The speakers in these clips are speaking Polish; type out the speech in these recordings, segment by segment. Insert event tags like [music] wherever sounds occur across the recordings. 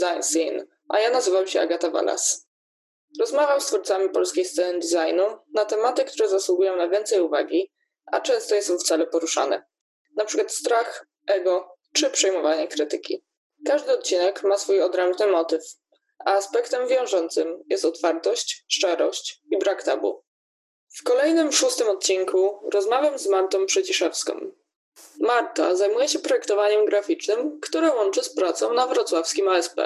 Design Scene, a ja nazywam się Agata Walas. Rozmawiam z twórcami polskiej sceny designu na tematy, które zasługują na więcej uwagi, a często nie są wcale poruszane. Na przykład strach, ego czy przejmowanie krytyki. Każdy odcinek ma swój odrębny motyw, a aspektem wiążącym jest otwartość, szczerość i brak tabu. W kolejnym szóstym odcinku rozmawiam z Martą Przyciszewską, Marta zajmuje się projektowaniem graficznym, które łączy z pracą na wrocławskim ASP.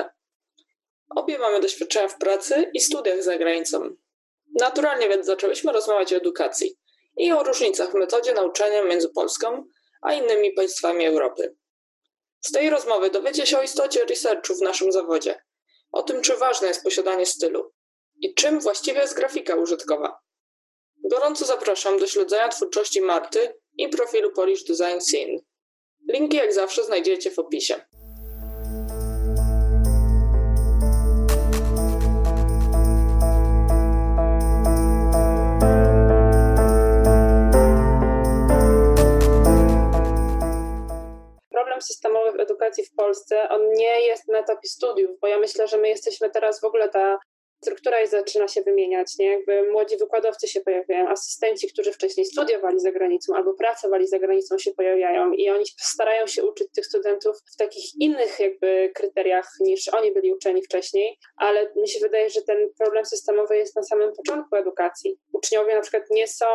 Obie mamy doświadczenia w pracy i studiach za granicą. Naturalnie więc zaczęłyśmy rozmawiać o edukacji i o różnicach w metodzie nauczania między Polską a innymi państwami Europy. Z tej rozmowy dowiecie się o istocie researchu w naszym zawodzie, o tym, czy ważne jest posiadanie stylu i czym właściwie jest grafika użytkowa. Gorąco zapraszam do śledzenia twórczości Marty i profilu Polish Design Scene. Linki jak zawsze znajdziecie w opisie. problem systemowy w edukacji w Polsce, on nie jest na etapie studiów, bo ja myślę, że my jesteśmy teraz w ogóle ta struktura i zaczyna się wymieniać, nie? Jakby młodzi wykładowcy się pojawiają, asystenci, którzy wcześniej studiowali za granicą albo pracowali za granicą się pojawiają i oni starają się uczyć tych studentów w takich innych jakby kryteriach niż oni byli uczeni wcześniej, ale mi się wydaje, że ten problem systemowy jest na samym początku edukacji. Uczniowie na przykład nie są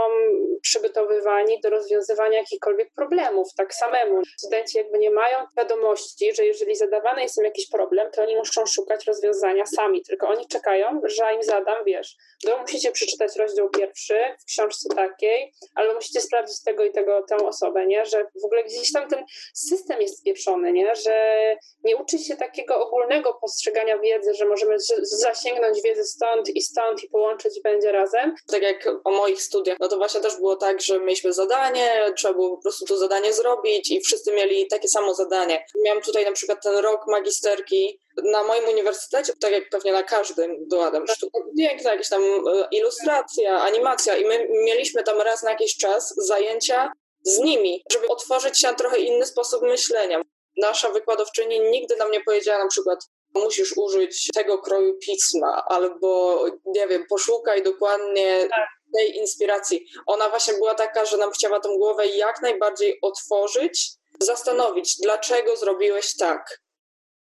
przygotowywani do rozwiązywania jakichkolwiek problemów tak samemu. Studenci jakby nie mają świadomości, że jeżeli zadawany jest im jakiś problem, to oni muszą szukać rozwiązania sami, tylko oni czekają, że im zadam, wiesz, to musicie przeczytać rozdział pierwszy w książce takiej, albo musicie sprawdzić tego i tego, tę osobę, nie? Że w ogóle gdzieś tam ten system jest spieszony, nie? Że nie uczy się takiego ogólnego postrzegania wiedzy, że możemy zasięgnąć wiedzę stąd i stąd i połączyć będzie razem. Tak jak o moich studiach, no to właśnie też było tak, że mieliśmy zadanie, trzeba było po prostu to zadanie zrobić i wszyscy mieli takie samo zadanie. Miałam tutaj na przykład ten rok magisterki, na moim uniwersytecie, tak jak pewnie na każdym, doładam sztuka piękna, jakieś tam e, ilustracja, animacja i my mieliśmy tam raz na jakiś czas zajęcia z nimi, żeby otworzyć się na trochę inny sposób myślenia. Nasza wykładowczyni nigdy nam nie powiedziała na przykład musisz użyć tego kroju pisma albo, nie wiem, poszukaj dokładnie tak. tej inspiracji. Ona właśnie była taka, że nam chciała tą głowę jak najbardziej otworzyć, zastanowić, dlaczego zrobiłeś tak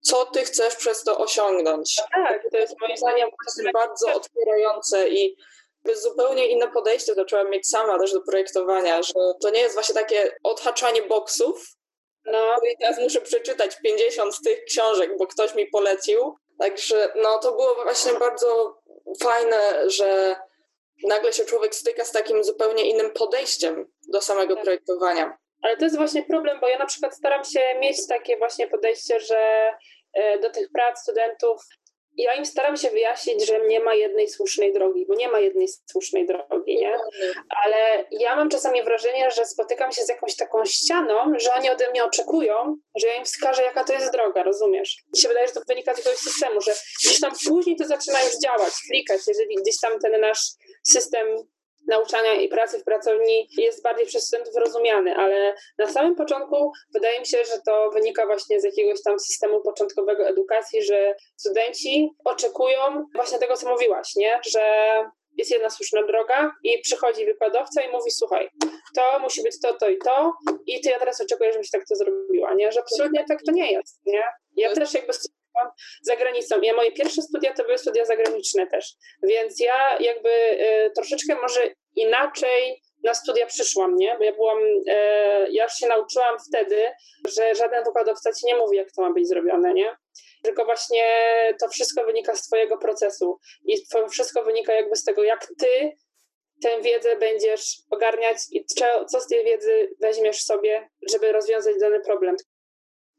co ty chcesz przez to osiągnąć. Tak, to jest moim zdaniem bardzo otwierające i zupełnie inne podejście zaczęłam mieć sama też do projektowania, że to nie jest właśnie takie odhaczanie boksów, no i teraz muszę przeczytać 50 z tych książek, bo ktoś mi polecił. Także no to było właśnie bardzo fajne, że nagle się człowiek styka z takim zupełnie innym podejściem do samego tak. projektowania. Ale to jest właśnie problem, bo ja na przykład staram się mieć takie właśnie podejście, że e, do tych prac studentów ja im staram się wyjaśnić, że nie ma jednej słusznej drogi, bo nie ma jednej słusznej drogi, nie? Ale ja mam czasami wrażenie, że spotykam się z jakąś taką ścianą, że oni ode mnie oczekują, że ja im wskażę, jaka to jest droga, rozumiesz? Mi się wydaje, że to wynika z jakiegoś systemu, że gdzieś tam później to zaczyna już działać, klikać, jeżeli gdzieś tam ten nasz system nauczania i pracy w pracowni jest bardziej przez studentów rozumiany, ale na samym początku wydaje mi się, że to wynika właśnie z jakiegoś tam systemu początkowego edukacji, że studenci oczekują właśnie tego, co mówiłaś, nie? że jest jedna słuszna droga i przychodzi wykładowca i mówi, słuchaj, to musi być to, to i to i ty ja teraz oczekuję, żebyś tak to zrobiła, nie? Że absolutnie tak to nie jest, nie? Ja też jakby za granicą. Ja moje pierwsze studia to były studia zagraniczne też, więc ja jakby y, troszeczkę może inaczej na studia przyszłam, nie? Bo ja byłam, e, ja już się nauczyłam wtedy, że żaden wykładowca ci nie mówi, jak to ma być zrobione, nie? Tylko właśnie to wszystko wynika z twojego procesu i to wszystko wynika jakby z tego, jak ty tę wiedzę będziesz ogarniać i co z tej wiedzy weźmiesz sobie, żeby rozwiązać dany problem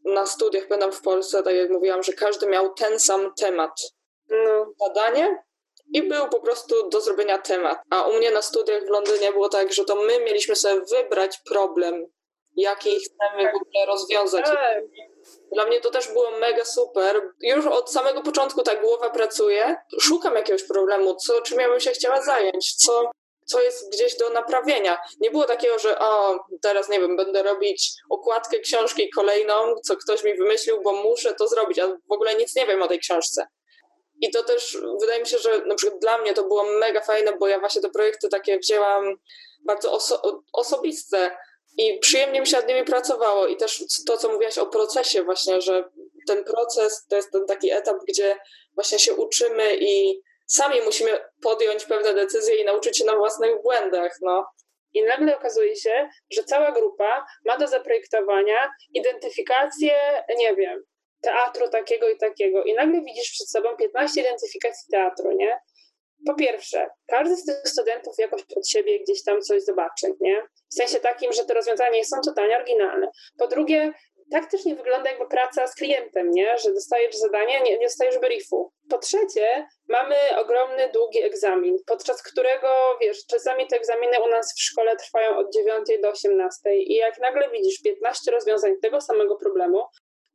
na studiach będę w Polsce, tak jak mówiłam, że każdy miał ten sam temat. No. Zadanie i był po prostu do zrobienia temat. A u mnie na studiach w Londynie było tak, że to my mieliśmy sobie wybrać problem, jaki chcemy w ogóle rozwiązać. Tak. Dla mnie to też było mega super. Już od samego początku ta głowa pracuje. Szukam jakiegoś problemu, co, czym ja bym się chciała zająć, co, co jest gdzieś do naprawienia. Nie było takiego, że o, teraz nie wiem, będę robić okładkę książki kolejną, co ktoś mi wymyślił, bo muszę to zrobić, a w ogóle nic nie wiem o tej książce. I to też wydaje mi się, że na przykład dla mnie to było mega fajne, bo ja właśnie te projekty takie wzięłam bardzo oso osobiste i przyjemnie mi się nad nimi pracowało. I też to, co mówiłaś o procesie, właśnie, że ten proces to jest ten taki etap, gdzie właśnie się uczymy i sami musimy podjąć pewne decyzje i nauczyć się na własnych błędach. No. I nagle okazuje się, że cała grupa ma do zaprojektowania identyfikację, nie wiem, teatru takiego i takiego. I nagle widzisz przed sobą 15 identyfikacji teatru, nie? Po pierwsze, każdy z tych studentów jakoś od siebie gdzieś tam coś zobaczy, nie? W sensie takim, że te rozwiązania są totalnie oryginalne. Po drugie, tak też nie wygląda jakby praca z klientem, nie? że dostajesz zadanie, nie, nie dostajesz briefu. Po trzecie, mamy ogromny, długi egzamin, podczas którego, wiesz, czasami te egzaminy u nas w szkole trwają od 9 do 18 i jak nagle widzisz 15 rozwiązań tego samego problemu,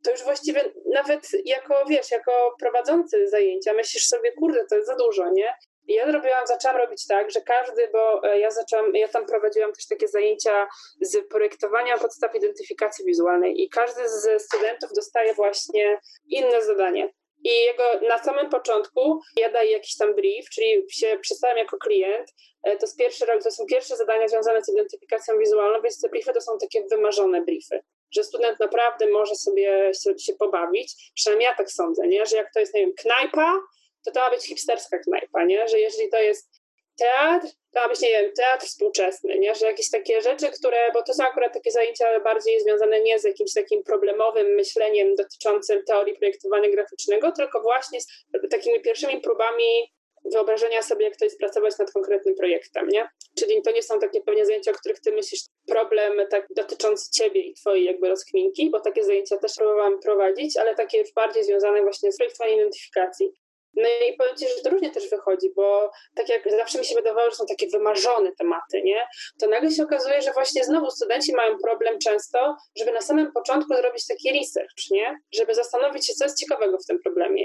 to już właściwie nawet jako, wiesz, jako prowadzący zajęcia myślisz sobie, kurde, to jest za dużo, nie? Ja zrobiłam, zaczęłam robić tak, że każdy, bo e, ja zaczęłam, ja tam prowadziłam też takie zajęcia z projektowania podstaw identyfikacji wizualnej i każdy z studentów dostaje właśnie inne zadanie. I jego na samym początku ja daję jakiś tam brief, czyli się przedstawiam jako klient. E, to, jest pierwszy, to są pierwsze zadania związane z identyfikacją wizualną, więc te briefy to są takie wymarzone briefy że student naprawdę może sobie się, pobawić. Przynajmniej ja tak sądzę, nie? że jak to jest, nie wiem, knajpa, to to ma być hipsterska knajpa, nie? że jeżeli to jest teatr, to ma być, nie wiem, teatr współczesny, nie? że jakieś takie rzeczy, które, bo to są akurat takie zajęcia bardziej związane nie z jakimś takim problemowym myśleniem dotyczącym teorii projektowania graficznego, tylko właśnie z takimi pierwszymi próbami wyobrażenia sobie, jak to jest pracować nad konkretnym projektem, nie? Czyli to nie są takie pewnie zajęcia, o których ty myślisz, problem tak dotyczący ciebie i twojej jakby rozkminki, bo takie zajęcia też próbowałam prowadzić, ale takie już bardziej związane właśnie z projektowaniem identyfikacji. No i powiem Ci, że to różnie też wychodzi, bo tak jak zawsze mi się wydawało, że są takie wymarzone tematy, nie? To nagle się okazuje, że właśnie znowu studenci mają problem często, żeby na samym początku zrobić taki research, nie? Żeby zastanowić się, co jest ciekawego w tym problemie.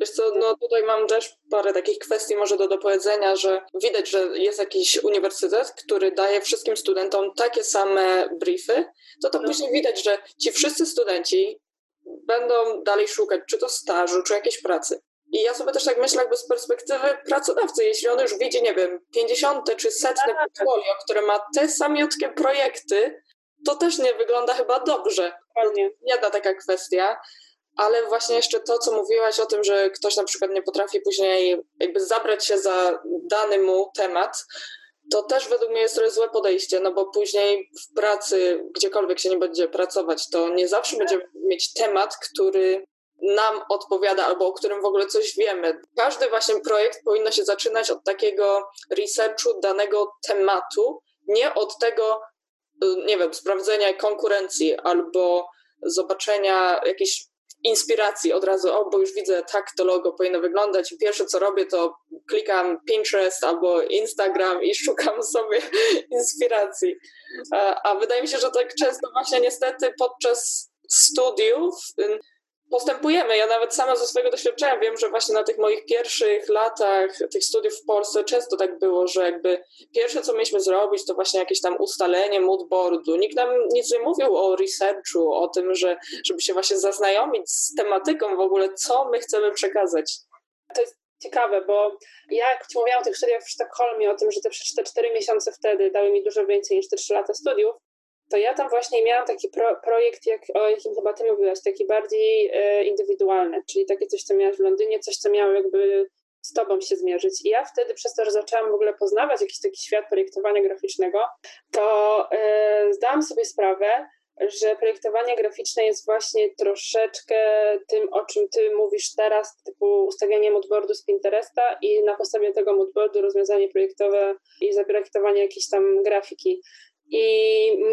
Wiesz co, no tutaj mam też parę takich kwestii może do dopowiedzenia, że widać, że jest jakiś uniwersytet, który daje wszystkim studentom takie same briefy, to to no. później widać, że ci wszyscy studenci będą dalej szukać czy to stażu, czy jakiejś pracy. I ja sobie też tak myślę jakby z perspektywy pracodawcy, jeśli on już widzi, nie wiem, 50 czy setne tak. portfolio, które ma te samiutkie projekty, to też nie wygląda chyba dobrze. Dokładnie. Jedna taka kwestia ale właśnie jeszcze to, co mówiłaś o tym, że ktoś na przykład nie potrafi później jakby zabrać się za dany mu temat, to też według mnie jest trochę złe podejście, no bo później w pracy, gdziekolwiek się nie będzie pracować, to nie zawsze będziemy mieć temat, który nam odpowiada albo o którym w ogóle coś wiemy. Każdy właśnie projekt powinno się zaczynać od takiego researchu danego tematu, nie od tego, nie wiem, sprawdzenia konkurencji albo zobaczenia jakichś inspiracji od razu, o, bo już widzę, tak to logo powinno wyglądać i pierwsze co robię, to klikam Pinterest albo Instagram i [laughs] szukam sobie inspiracji. A, a wydaje mi się, że tak często właśnie niestety podczas studiów postępujemy. Ja nawet sama ze swojego doświadczenia wiem, że właśnie na tych moich pierwszych latach tych studiów w Polsce często tak było, że jakby pierwsze, co mieliśmy zrobić, to właśnie jakieś tam ustalenie moodboardu. Nikt nam nic nie mówił o researchu, o tym, że żeby się właśnie zaznajomić z tematyką w ogóle, co my chcemy przekazać. To jest ciekawe, bo ja jak Ci mówiłam o tych studiach w Sztokholmie, o tym, że te, te 4 miesiące wtedy dały mi dużo więcej niż te 3 lata studiów, to ja tam właśnie miałam taki pro, projekt, jak, o jakim chyba ty mówiłaś, taki bardziej e, indywidualny, czyli takie coś, co miałaś w Londynie, coś, co miało jakby z tobą się zmierzyć. I ja wtedy przez to, że zaczęłam w ogóle poznawać jakiś taki świat projektowania graficznego, to e, zdałam sobie sprawę, że projektowanie graficzne jest właśnie troszeczkę tym, o czym ty mówisz teraz, typu ustawianie moodboardu z Pinteresta i na podstawie tego moodboardu rozwiązanie projektowe i zaprojektowanie jakiejś tam grafiki. I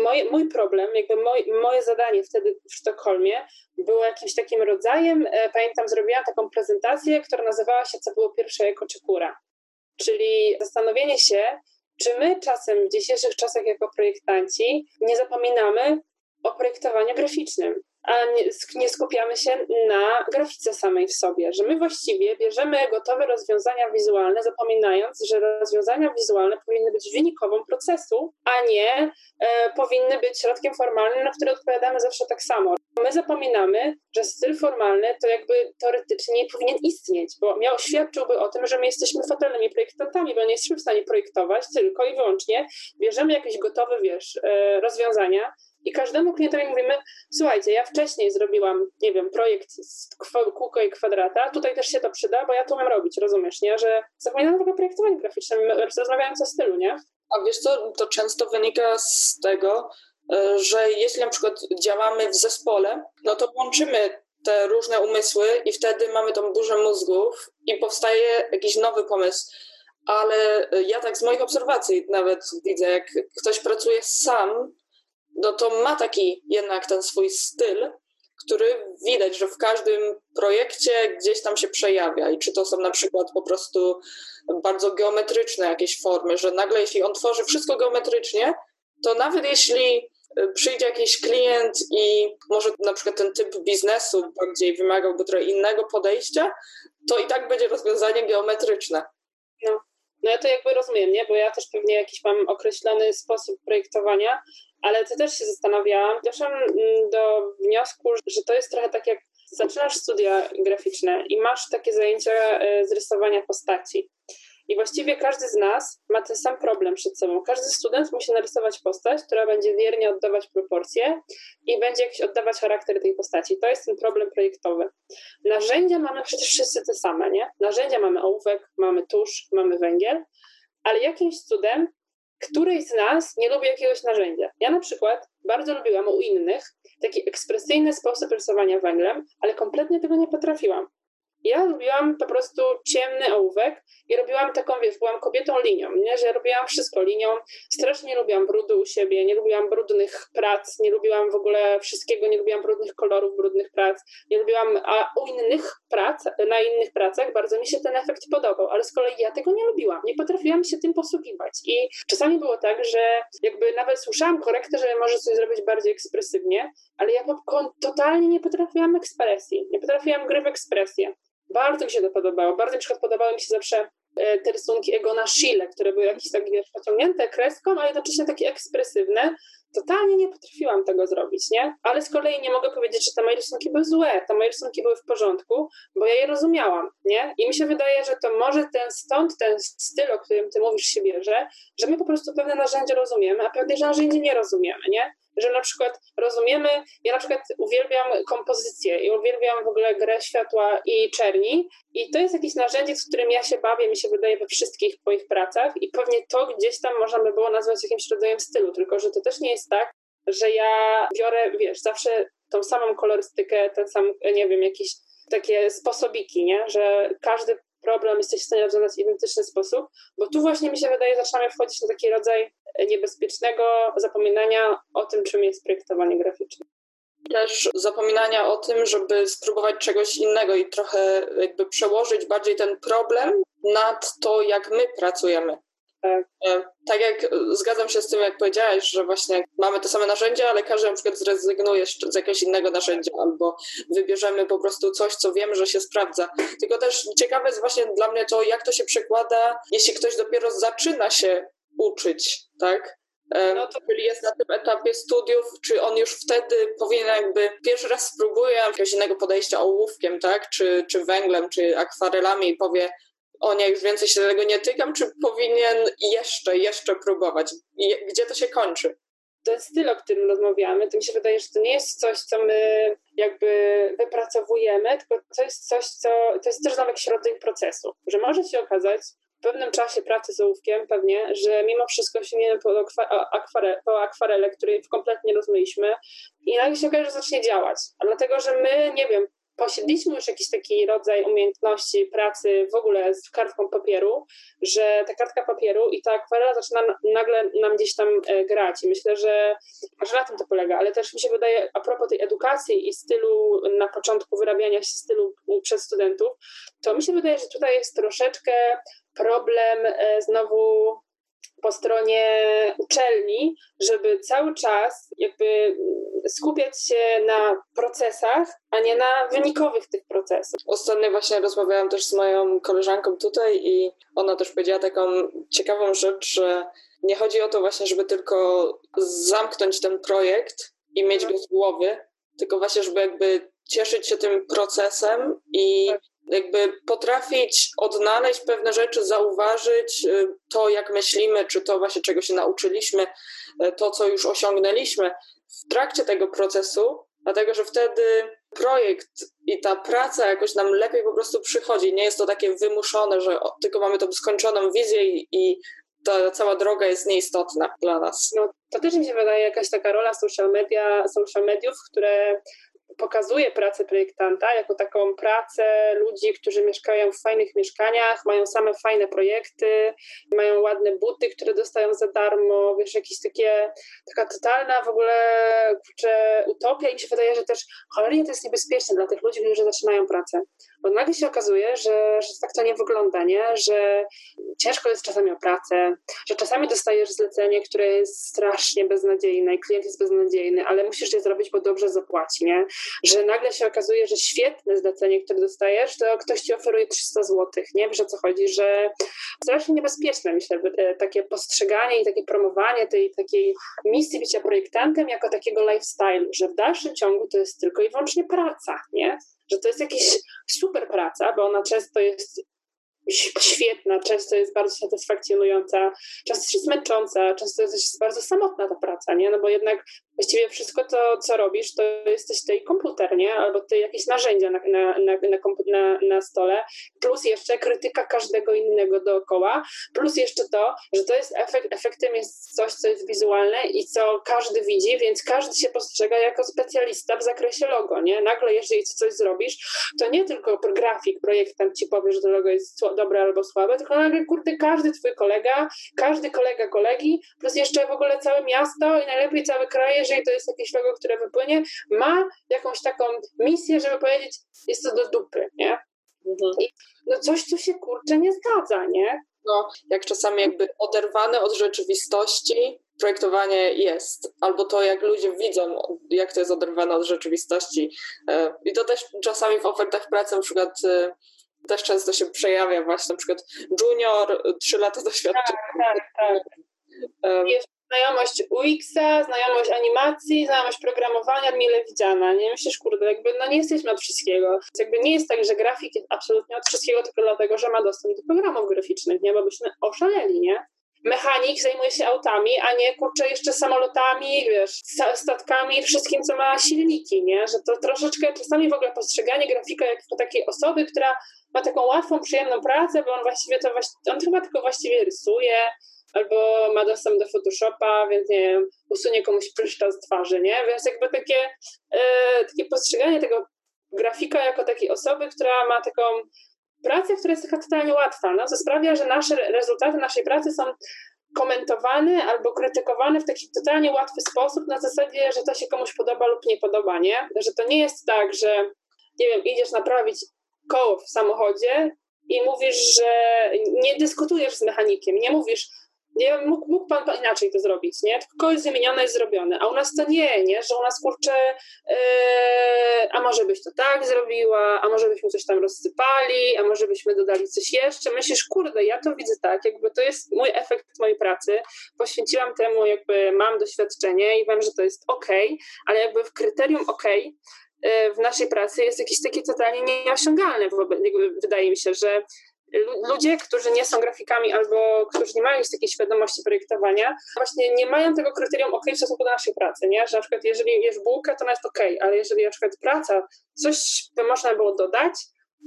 mój, mój problem, jakby moj, moje zadanie wtedy w Sztokholmie było jakimś takim rodzajem, e, pamiętam, zrobiłam taką prezentację, która nazywała się Co było pierwsze jako czekura. Czyli zastanowienie się, czy my czasem w dzisiejszych czasach jako projektanci nie zapominamy o projektowaniu graficznym. A nie, skupiamy się na grafice samej w sobie, że my właściwie bierzemy gotowe rozwiązania wizualne, zapominając, że rozwiązania wizualne powinny być wynikową procesu, a nie e, powinny być środkiem formalnym, na który odpowiadamy zawsze tak samo. My zapominamy, że styl formalny to jakby teoretycznie nie powinien istnieć, bo miał, świadczyłby o tym, że my jesteśmy fatalnymi projektantami, bo nie jesteśmy w stanie projektować tylko i wyłącznie bierzemy jakieś gotowe, wiesz, e, rozwiązania, i każdemu klientowi mówimy, słuchajcie, ja wcześniej zrobiłam, nie wiem, projekt z kółko i kwadrata, tutaj też się to przyda, bo ja to umiem robić, rozumiesz, nie? Że zapominam w ogóle projektowanie graficzne, rozmawiając o stylu, nie? A wiesz co, to często wynika z tego, e, że jeśli na przykład działamy w zespole, no to łączymy te różne umysły i wtedy mamy tą burzę mózgów i powstaje jakiś nowy pomysł. Ale ja tak z moich obserwacji nawet widzę, jak ktoś pracuje sam, no to ma taki jednak ten swój styl, który widać, że w każdym projekcie gdzieś tam się przejawia. I czy to są na przykład po prostu bardzo geometryczne jakieś formy, że nagle jeśli on tworzy wszystko geometrycznie, to nawet jeśli y, przyjdzie jakiś klient i może na przykład ten typ biznesu bardziej wymagałby trochę innego podejścia, to i tak będzie rozwiązanie geometryczne. No. No ja to jakby rozumiem, nie? Bo ja też pewnie jakiś mam określony sposób projektowania, ale to też się zastanawiałam. Doszłam mm, do wniosku, że to jest trochę tak jak zaczynasz studia graficzne i masz takie zajęcia e, z rysowania postaci. I właściwie każdy z nas ma ten sam problem przed sobą. Każdy student musi narysować postać, która będzie wiernie oddawać proporcje i będzie jakiś oddawać charakter tej postaci. To jest ten problem projektowy. Narzędzia mamy przecież wszyscy te same, nie? Narzędzia mamy ołówek, mamy tusz, mamy węgiel, ale jakimś cudem któryś z nas nie lubi jakiegoś narzędzia. Ja na przykład bardzo lubiłam u innych taki ekspresyjny sposób rysowania węglem, ale kompletnie tego nie potrafiłam. Ja lubiłam po prostu ciemny ołówek i robiłam taką, wiesz, byłam kobietą linią, nie? że robiłam wszystko linią. Strasznie lubiłam brudu u siebie, nie lubiłam brudnych prac, nie lubiłam w ogóle wszystkiego, nie lubiłam brudnych kolorów, brudnych prac, nie lubiłam, a u innych prac, na innych pracach bardzo mi się ten efekt podobał, ale z kolei ja tego nie lubiłam, nie potrafiłam się tym posługiwać i czasami było tak, że jakby nawet słyszałam korektę, że może coś zrobić bardziej ekspresywnie, ale ja totalnie nie potrafiłam ekspresji, nie potrafiłam gry w ekspresję. Bardzo mi się to podobało. Bardzo na przykład podobały mi się zawsze e, te rysunki Egona Schiele, które były jakieś takie pociągnięte kreską, a jednocześnie takie ekspresywne. Totalnie nie potrafiłam tego zrobić, nie? Ale z kolei nie mogę powiedzieć, że te moje rysunki były złe, te moje rysunki były w porządku, bo ja je rozumiałam, nie? I mi się wydaje, że to może ten stąd ten styl, o którym ty mówisz, się bierze, że my po prostu pewne narzędzia rozumiemy, a pewne narzędzie nie rozumiemy, nie? Że na przykład rozumiemy, ja na przykład uwielbiam kompozycję i uwielbiam w ogóle grę światła i czerni i to jest jakieś narzędzie, z którym ja się bawię, mi się wydaje we wszystkich moich pracach i pewnie to gdzieś tam można by było nazwać jakimś rodzajem stylu, tylko że to też nie jest tak, że ja biorę, wiesz, zawsze tą samą kolorystykę, ten sam, nie wiem, jakieś takie sposobiki, nie? Że każdy problem jesteś w stanie rozwiązać w identyczny sposób, bo tu właśnie mi się wydaje, zaczynamy wchodzić na taki rodzaj niebezpiecznego zapominania o tym, czym jest projektowanie graficzne. Też zapominania o tym, żeby spróbować czegoś innego i trochę jakby przełożyć bardziej ten problem nad to, jak my pracujemy. Tak. E, tak jak zgadzam się z tym, jak powiedziałeś, że właśnie mamy te same narzędzia, ale każdy na przykład zrezygnuje z jakiegoś innego narzędzia albo wybierzemy po prostu coś, co wiemy, że się sprawdza. Tylko też ciekawe jest właśnie dla mnie to, jak to się przekłada, jeśli ktoś dopiero zaczyna się uczyć, tak? No to... Czyli jest na tym etapie studiów, czy on już wtedy powinien jakby pierwszy raz spróbuje jakiegoś innego podejścia ołówkiem, tak? Czy, czy węglem, czy akwarelami i powie, o nie, już więcej się tego nie tykam, czy powinien jeszcze, jeszcze próbować? I gdzie to się kończy? ten styl, o którym rozmawiamy, to mi się wydaje, że to nie jest coś, co my jakby wypracowujemy, tylko to jest coś, co to jest też nawet środek procesu, że może się okazać, w pewnym czasie pracy z ołówkiem pewnie, że mimo wszystko sięgniemy po, akware, po akwarelę, której kompletnie rozmyliśmy i nagle się okaże, że zacznie działać. A dlatego, że my, nie wiem, posiedliśmy już jakiś taki rodzaj umiejętności pracy w ogóle z kartką papieru, że ta kartka papieru i ta akwarela zaczyna nagle nam gdzieś tam e, grać i myślę, że, że na tym to polega, ale też mi się wydaje a propos tej edukacji i stylu na początku wyrabiania się stylu przez studentów, to mi się wydaje, że tutaj jest troszeczkę problem e, znowu po stronie uczelni, żeby cały czas jakby skupiać się na procesach, a nie na wynikowych tych procesów. Ostatnio właśnie rozmawiałam też z moją koleżanką tutaj i ona też powiedziała taką ciekawą rzecz, że nie chodzi o to właśnie, żeby tylko zamknąć ten projekt i mieć go z głowy, tylko właśnie, żeby jakby cieszyć się tym procesem i tak. Jakby potrafić odnaleźć pewne rzeczy, zauważyć y, to, jak myślimy, czy to właśnie czego się nauczyliśmy, y, to, co już osiągnęliśmy w trakcie tego procesu, dlatego że wtedy projekt i ta praca jakoś nam lepiej po prostu przychodzi. Nie jest to takie wymuszone, że tylko mamy tą skończoną wizję i, ta cała droga jest nieistotna dla nas. No, to też mi się wydaje jakaś taka rola social media, social mediów, które pokazuje pracę projektanta jako taką pracę ludzi, którzy mieszkają w fajnych mieszkaniach, mają same fajne projekty, mają ładne buty, które dostają za darmo, wiesz, jakieś takie, taka totalna w ogóle kurczę, utopia i mi się wydaje, że też cholernie to jest niebezpieczne dla tych ludzi, którzy zaczynają pracę. Bo nagle się okazuje, że, że tak to nie wygląda, nie? że ciężko jest czasami o pracę, że czasami dostajesz zlecenie, które jest strasznie beznadziejne i klient jest beznadziejny, ale musisz je zrobić, bo dobrze zapłaci, nie? że nagle się okazuje, że świetne zlecenie, które dostajesz, to ktoś ci oferuje 300 zł, nie? Wiesz o co chodzi, że strasznie niebezpieczne, myślę, e, takie postrzeganie i takie promowanie tej takiej misji bycia projektantem jako takiego lifestyle, że w dalszym ciągu to jest tylko i wyłącznie praca, nie? Że to jest jakaś super praca, bo ona często jest świetna, często jest bardzo satysfakcjonująca, często jest męcząca, często jest bardzo samotna ta praca, nie? No bo jednak właściwie wszystko to, co robisz, to jesteś ty komputer, nie? Albo ty jakieś narzędzia na, na, na, na, na stole, plus jeszcze krytyka każdego innego dookoła, plus jeszcze to, że to jest efekt, efektem jest coś, co jest wizualne i co każdy widzi, więc każdy się postrzega jako specjalista w zakresie logo, nie? Nagle, jeżeli coś zrobisz, to nie tylko grafik, projektant ci powie, że to logo jest dobre albo słabe, tylko nagle, kurde, każdy twój kolega, każdy kolega kolegi, plus jeszcze w ogóle całe miasto i najlepiej cały kraj, jeżeli to jest jakieś logo, które wypłynie, ma jakąś taką misję, żeby powiedzieć, jest to do dupy, nie? Mhm. I no coś tu się kurczę nie zgadza, nie? No, jak czasami jakby oderwane od rzeczywistości projektowanie jest, albo to jak ludzie widzą, jak to jest oderwane od rzeczywistości. E, I to też czasami w ofertach pracy na przykład e, też często się przejawia właśnie na przykład junior, trzy lata doświadczenia. Tak, tak, tak. Um, znajomość UX-a, znajomość animacji, znajomość programowania mile widziana. Nie myślisz, kurde, jakby no nie jesteśmy od wszystkiego. Jakby nie jest tak, że grafik jest absolutnie od wszystkiego tylko dlatego, że ma dostęp do programów graficznych, nie? Bo byśmy oszaleli, nie? mechanik zajmuje się autami, a nie kurczę jeszcze samolotami, wiesz, statkami, wszystkim, co ma silniki, nie? Że to troszeczkę czasami w ogóle postrzeganie grafika jako takiej osoby, która ma taką łatwą, przyjemną pracę, bo on właściwie to, on chyba tylko właściwie rysuje, albo ma dostęp do Photoshopa, więc nie wiem, usunie komuś pryszcza z twarzy, nie? Więc jakby takie, e, takie postrzeganie tego grafika jako takiej osoby, która ma taką pracę, która jest taka totalnie łatwa, no, co sprawia, że nasze rezultaty naszej pracy są komentowane albo krytykowane w taki totalnie łatwy sposób, na zasadzie, że to się komuś podoba lub nie podoba, nie? Że to nie jest tak, że nie wiem, idziesz naprawić koło w samochodzie i mówisz, że nie dyskutujesz z mechanikiem, nie mówisz, nie, mógł, mógł pan inaczej to zrobić, nie? Tylko jest wymienione, jest zrobione. A u nas to nie, nie? Że u nas kurczę, yy, a może byś to tak zrobiła, a może byśmy coś tam rozsypali, a może byśmy dodali coś jeszcze. Myślisz, kurde, ja to widzę tak, jakby to jest mój efekt mojej pracy. Poświęciłam temu, jakby mam doświadczenie i wiem, że to jest ok, ale jakby w kryterium ok w naszej pracy jest jakieś takie totalnie nieosiągalne. Wydaje mi się, że ludzie, którzy nie są grafikami albo którzy nie mają takiej świadomości projektowania, właśnie nie mają tego kryterium ok w stosunku do naszej pracy, nie? Że na przykład jeżeli jesz bułkę, to ona jest ok, ale jeżeli na przykład praca, coś by można było dodać,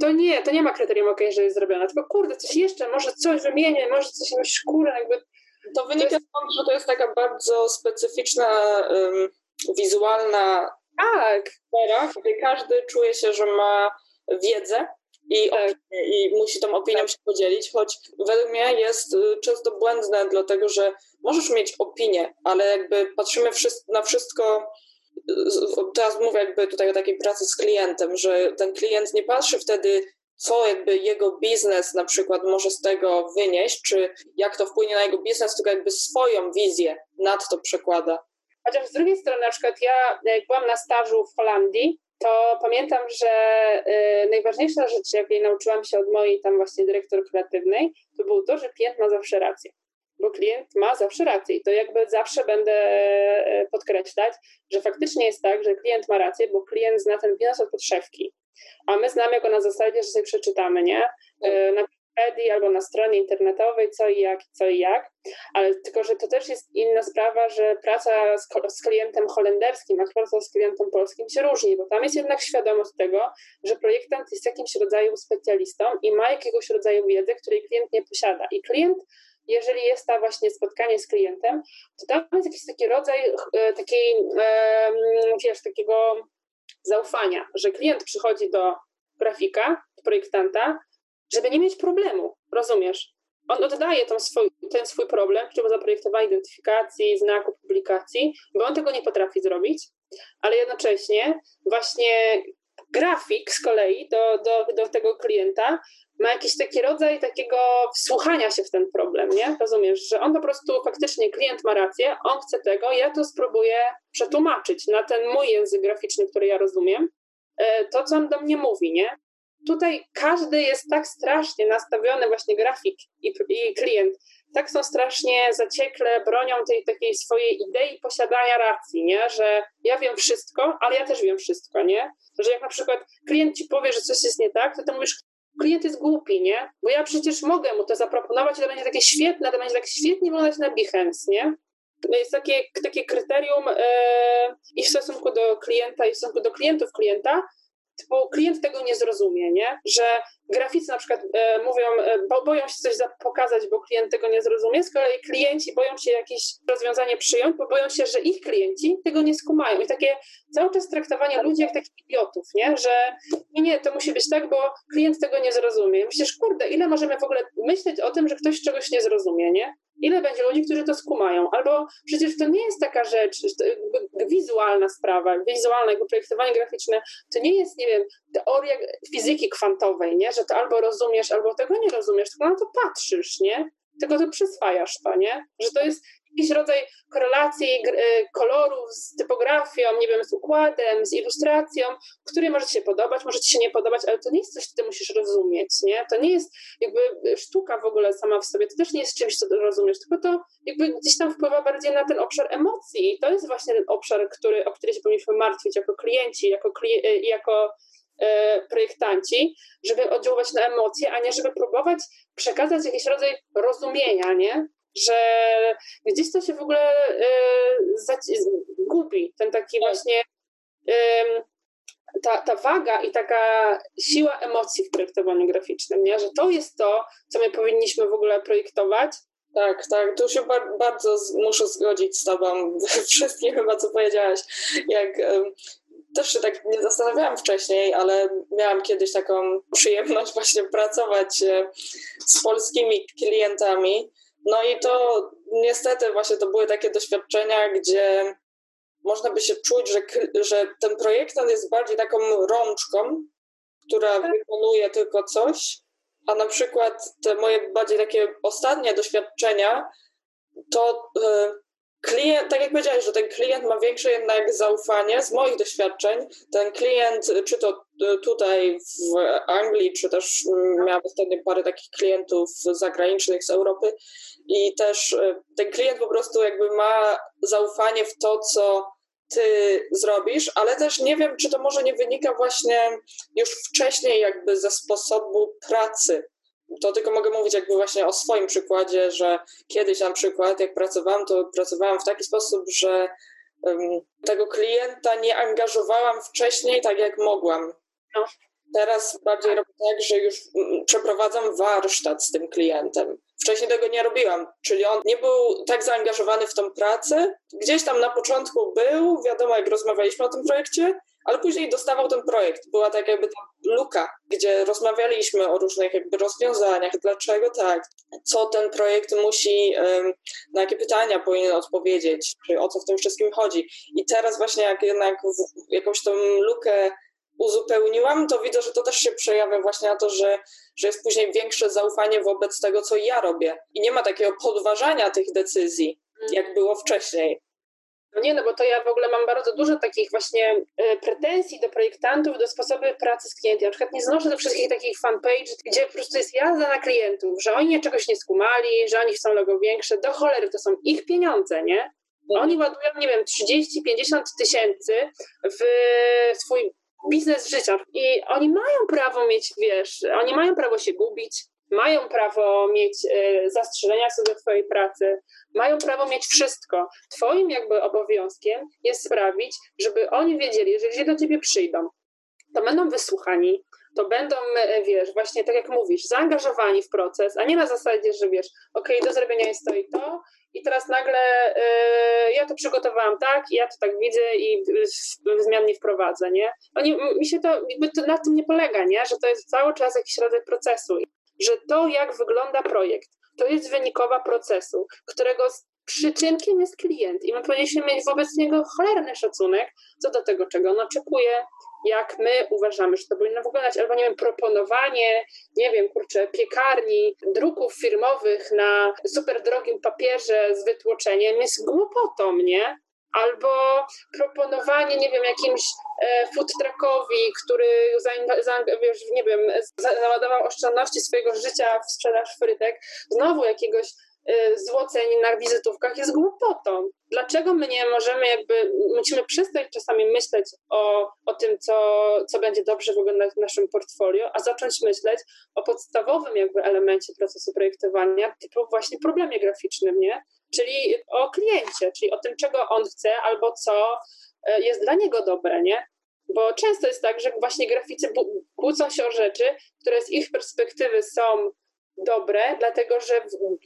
to nie, to nie ma kryterium ok, że jest zrobione, tylko kurde, coś jeszcze, może coś wymienię, może coś myślisz, kurde, jakby... To wynika stąd, że to jest taka bardzo specyficzna, um, wizualna tak. sfera, gdzie każdy czuje się, że ma wiedzę i, tak. i musi tą opinią tak. się podzielić, choć według mnie jest y, często błędne, dlatego że możesz mieć opinię, ale jakby patrzymy na wszystko, teraz mówię jakby tutaj o takiej pracy z klientem, że ten klient nie patrzy wtedy, co jakby jego biznes na przykład może z tego wynieść, czy jak to wpłynie na jego biznes, tylko jakby swoją wizję nad to przekłada. Chociaż z drugiej strony, na przykład ja, jak byłam na stażu w Holandii, to pamiętam, że y, najważniejsza rzecz, jakiej nauczyłam się od mojej tam właśnie dyrektor kreatywnej, to było to, że klient ma zawsze rację. Bo klient ma zawsze rację i to jakby zawsze będę e, podkreślać, że faktycznie jest tak, że klient ma rację, bo klient zna ten biznes od podszewki. A my znamy go na zasadzie, że sobie przeczytamy, nie? Y, na Wikipedii albo na stronie internetowej, co i jak, co i jak, ale tylko, że to też jest inna sprawa, że praca z, z klientem holenderskim, a praca z klientem polskim się różni, bo tam jest jednak świadomość tego, że projektant jest jakimś rodzaju specjalistą i ma jakiegoś rodzaju wiedzę, której klient nie posiada. I klient jeżeli jest to właśnie spotkanie z klientem, to tam jest jakiś taki rodzaj e, takiej, wiesz, takiego zaufania, że klient przychodzi do grafika, projektanta żeby nie mieć problemu, rozumiesz? On oddaje swój, ten swój problem, czyli zaprojektowanie identyfikacji, znaku, publikacji, bo on tego nie potrafi zrobić, ale jednocześnie właśnie grafik z kolei do, do, do tego klienta ma jakiś taki rodzaj takiego wsłuchania się w ten problem, nie? Rozumiesz, że on po prostu faktycznie klient ma rację, on chce tego, ja to spróbuję przetłumaczyć na ten mój język graficzny, który ja rozumiem, e, to, co on do mnie mówi, nie? Tutaj każdy jest tak strasznie nastawiony, właśnie grafik i, i klient, tak są strasznie zaciekle bronią tej takiej swojej idei posiadania racji, nie? Że ja wiem wszystko, ale ja też wiem wszystko, nie? Że jak na przykład klient ci powie, że coś jest nie tak, to ty mówisz, klient jest głupi, nie? Bo ja przecież mogę mu to zaproponować i to będzie takie świetne, to będzie tak świetnie wyglądać na Behance, nie? Jest takie, takie kryterium yy, i w stosunku do klienta, i w stosunku do klientów klienta, bo klient tego nie zrozumie, nie? Że graficy na przykład e, mówią, e, bo boją się coś pokazać, bo klient tego nie zrozumie, z kolei klienci boją się jakieś rozwiązanie przyjąć, bo boją się, że ich klienci tego nie skumają. I takie cały czas traktowanie ludzi jak takich idiotów, nie? Że nie, nie, to musi być tak, bo klient tego nie zrozumie. Myślisz, kurde, ile możemy w ogóle myśleć o tym, że ktoś czegoś nie zrozumie, nie? Ile będzie ludzi, którzy to skumają? Albo przecież to nie jest taka rzecz, wizualna sprawa, wizualne projektowanie graficzne, to nie jest, nie wiem, teoria fizyki kwantowej, nie? Że to albo rozumiesz, albo tego nie rozumiesz, tylko na to patrzysz, nie? Tylko to przyswajasz to, nie? Że to jest jakiś rodzaj korelacji y, kolorów z typografią, nie wiem, z układem, z ilustracją, który może ci się podobać, może ci się nie podobać, ale to nie jest coś, co ty musisz rozumieć, nie? To nie jest jakby sztuka w ogóle sama w sobie, to też nie jest czymś, co rozumiesz, tylko to jakby gdzieś tam wpływa bardziej na ten obszar emocji i to jest właśnie ten obszar, który, o który się powinniśmy martwić jako klienci, jako, y, jako projektanci, żeby oddziaływać na emocje, a nie żeby próbować przekazać jakiś rodzaj rozumienia, nie? że gdzieś to się w ogóle y, gubi, ten taki właśnie ta, ta waga i taka siła emocji w projektowaniu graficznym, nie? że to jest to, co my powinniśmy w ogóle projektować. Tak, tak, tu się bar bardzo muszę zgodzić z Tobą, [laughs] wszystkim chyba, co powiedziałaś. Jak, też się tak nie zastanawiałam wcześniej, ale miałam kiedyś taką przyjemność właśnie pracować e, z polskimi klientami. No i to niestety właśnie to były takie doświadczenia, gdzie można by się czuć, że, że ten projektant jest bardziej taką rączką, która wykonuje tylko coś, a na przykład te moje bardziej takie ostatnie doświadczenia, to e, klient, tak jak powiedziałeś, że ten klient ma większe jednak zaufanie z moich doświadczeń. Ten klient, czy to e, tutaj w Anglii, czy też miałam ostatnio parę takich klientów zagranicznych z Europy i też e, ten klient po prostu jakby ma zaufanie w to, co ty zrobisz, ale też nie wiem, czy to może nie wynika właśnie już wcześniej jakby ze sposobu pracy to tylko mogę mówić jakby właśnie o swoim przykładzie, że kiedyś na przykład jak pracowałam, to pracowałam w taki sposób, że um, tego klienta nie angażowałam wcześniej tak jak mogłam. No. Teraz bardziej robię tak, że już mm, przeprowadzam warsztat z tym klientem. Wcześniej tego nie robiłam, czyli on nie był tak zaangażowany w tą pracę. Gdzieś tam na początku był, wiadomo, jak rozmawialiśmy o tym projekcie, ale później dostawał ten projekt. Była tak jakby ta luka, gdzie rozmawialiśmy o różnych jakby rozwiązaniach, dlaczego tak, co ten projekt musi, na jakie pytania powinien odpowiedzieć, czy o co w tym wszystkim chodzi. I teraz właśnie jak jednak jakąś tą lukę uzupełniłam, to widzę, że to też się przejawia właśnie na to, że, że jest później większe zaufanie wobec tego, co ja robię. I nie ma takiego podważania tych decyzji, jak było wcześniej. No nie, no bo to ja w ogóle mam bardzo dużo takich właśnie e, pretensji do projektantów, do sposobu pracy z klientem. Na przykład nie znoszę do wszystkich takich fanpage, gdzie po prostu jest jazda na klientów, że oni czegoś nie skumali, że oni chcą logo większe. Do cholery, to są ich pieniądze, nie? Oni ładują, nie wiem, 30-50 tysięcy w swój biznes życia i oni mają prawo mieć, wiesz, oni mają prawo się gubić, mają prawo mieć y, zastrzeżenia co do Twojej pracy, mają prawo mieć wszystko. Twoim jakby obowiązkiem jest sprawić, żeby oni wiedzieli, że jeżeli do Ciebie przyjdą, to będą wysłuchani, to będą, e, wiesz, właśnie tak jak mówisz, zaangażowani w proces, a nie na zasadzie, że wiesz, okej, okay, do zrobienia jest to i to i teraz nagle y, ja to przygotowałam tak, ja to tak widzę i zmian nie wprowadzę, nie? Oni, mi się to, jakby to na tym nie polega, nie? Że to jest cały czas jakiś rodzaj procesu że to, jak wygląda projekt, to jest wynikowa procesu, którego przyczynkiem jest klient i my powinniśmy mieć wobec niego cholerny szacunek co do tego, czego on oczekuje, jak my uważamy, że to powinno wyglądać, albo nie wiem, proponowanie, nie wiem, kurczę, piekarni, druków firmowych na super drogim papierze z wytłoczeniem jest głupotą, nie? Albo proponowanie, nie wiem, jakimś e, food truckowi, który wiesz, nie wiem, załadował oszczędności swojego życia w sprzedaż frytek, znowu jakiegoś e, złoceń na wizytówkach jest głupotą. Dlaczego my nie możemy jakby, musimy przestać czasami myśleć o, o tym, co, co będzie dobrze wyglądać w naszym portfolio, a zacząć myśleć o podstawowym jakby elemencie procesu projektowania, typu właśnie problemie graficznym, nie? Czyli o kliencie, czyli o tym, czego on chce albo co e, jest dla niego dobre, nie? Bo często jest tak, że właśnie graficy kłócą się o rzeczy, które z ich perspektywy są dobre, dlatego że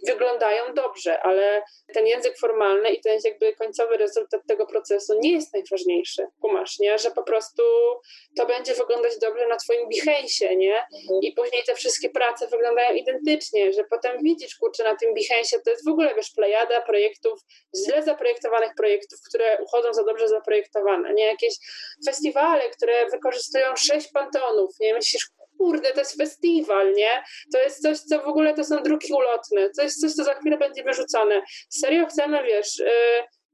wyglądają dobrze, ale ten język formalny i ten jakby końcowy rezultat tego procesu nie jest najważniejszy. Kumasz, nie? Że po prostu to będzie wyglądać dobrze na twoim behance, nie? Mhm. I później te wszystkie prace wyglądają identycznie, że potem widzisz, kurczę, na tym behance to jest w ogóle, wiesz, plejada projektów, źle zaprojektowanych projektów, które uchodzą za dobrze zaprojektowane, nie? Jakieś festiwale, które wykorzystują sześć pantonów, nie? Myślisz, kurde, to jest festiwal, nie? To jest coś, co w ogóle to są druki ulotne, to jest coś, co za chwilę będzie wyrzucone. Serio chcemy, wiesz, yy,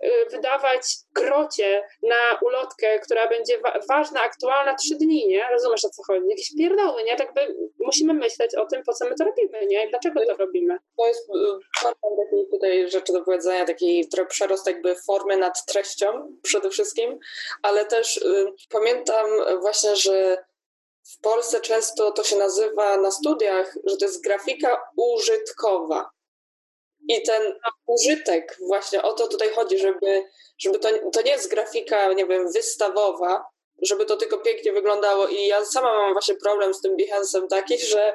yy, wydawać krocie na ulotkę, która będzie wa ważna, aktualna trzy dni, nie? Rozumiesz o co chodzi? Jakieś pierdoły, nie? Tak by musimy myśleć o tym, po co my to robimy, nie? I dlaczego to robimy. To jest forma y, takiej tutaj rzeczy do powiedzenia, taki trochę przerost jakby formy nad treścią przede wszystkim, ale też y, pamiętam właśnie, że w Polsce często to się nazywa na studiach, że to jest grafika użytkowa. I ten użytek, właśnie o to tutaj chodzi, żeby, żeby to, to nie jest grafika, nie wiem, wystawowa, żeby to tylko pięknie wyglądało. I ja sama mam właśnie problem z tym Behance'em taki, że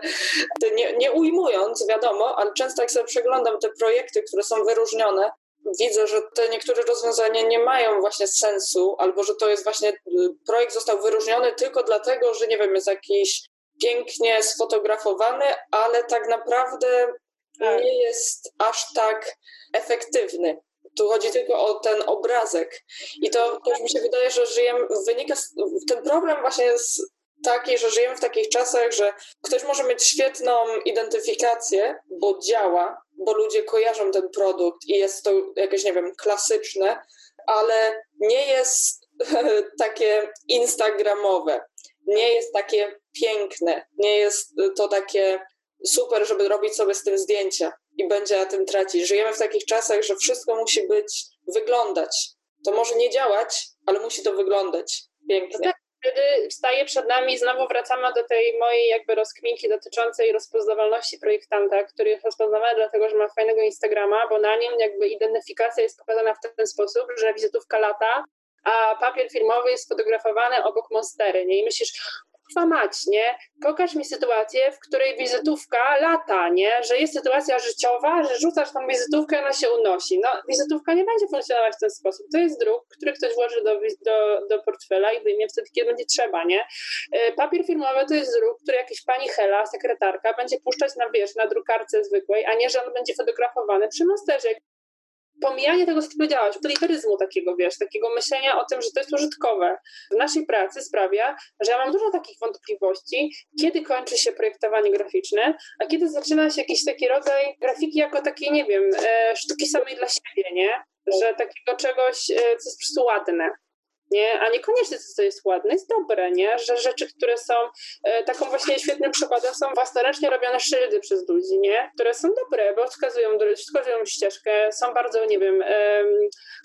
nie, nie ujmując, wiadomo, ale często jak sobie przeglądam te projekty, które są wyróżnione, widzę, że te niektóre rozwiązania nie mają właśnie sensu, albo że to jest właśnie, y, projekt został wyróżniony tylko dlatego, że nie wiem, jest jakiś pięknie sfotografowany, ale tak naprawdę tak. nie jest aż tak efektywny. Tu chodzi tylko o ten obrazek. I to też mi się wydaje, że żyjemy, wynika, ten problem właśnie jest taki, że żyjemy w takich czasach, że ktoś może mieć świetną identyfikację, bo działa, bo ludzie kojarzą ten produkt i jest to jakieś, nie wiem, klasyczne, ale nie jest [laughs] takie instagramowe, nie jest takie piękne, nie jest to takie super, żeby robić sobie z tym zdjęcia i będzie na tym tracić. Żyjemy w takich czasach, że wszystko musi być, wyglądać. To może nie działać, ale musi to wyglądać pięknie. Wtedy staje przed nami, znowu wracamy do tej mojej jakby rozkminki dotyczącej rozpoznawalności projektanta, który jest rozpoznawany dlatego, że ma fajnego Instagrama, bo na nim jakby identyfikacja jest pokazana w ten sposób, że wizytówka lata, a papier filmowy jest sfotografowany obok monstery, nie? I myślisz, kurwa mać, nie? Pokaż mi sytuację, w której wizytówka lata, nie? Że jest sytuacja życiowa, że rzucasz tą wizytówkę, ona się unosi. No, wizytówka nie będzie funkcjonować w ten sposób. To jest druk, który ktoś włoży do, do, do portfela i wyjmie wtedy, kiedy będzie trzeba, nie? E, papier filmowy to jest druk, który jakiś pani Hela, sekretarka, będzie puszczać na, wiesz, na drukarce zwykłej, a nie, że on będzie fotografowany przy monsterze pomijanie tego, co ty powiedziałaś, utilitaryzmu takiego, wiesz, takiego myślenia o tym, że to jest użytkowe w naszej pracy sprawia, że ja mam dużo takich wątpliwości, kiedy kończy się projektowanie graficzne, a kiedy zaczyna się jakiś taki rodzaj grafiki jako takiej, nie wiem, e, sztuki samej dla siebie, nie? że takiego czegoś, e, co jest po prostu ładne nie? a niekoniecznie to, co jest ładne, jest dobre, nie? że rzeczy, które są e, taką właśnie świetnym przykładem, są własnoręcznie robione szyldy przez ludzi, nie? które są dobre, bo wskazują, wskazują ścieżkę, są bardzo, nie wiem, e,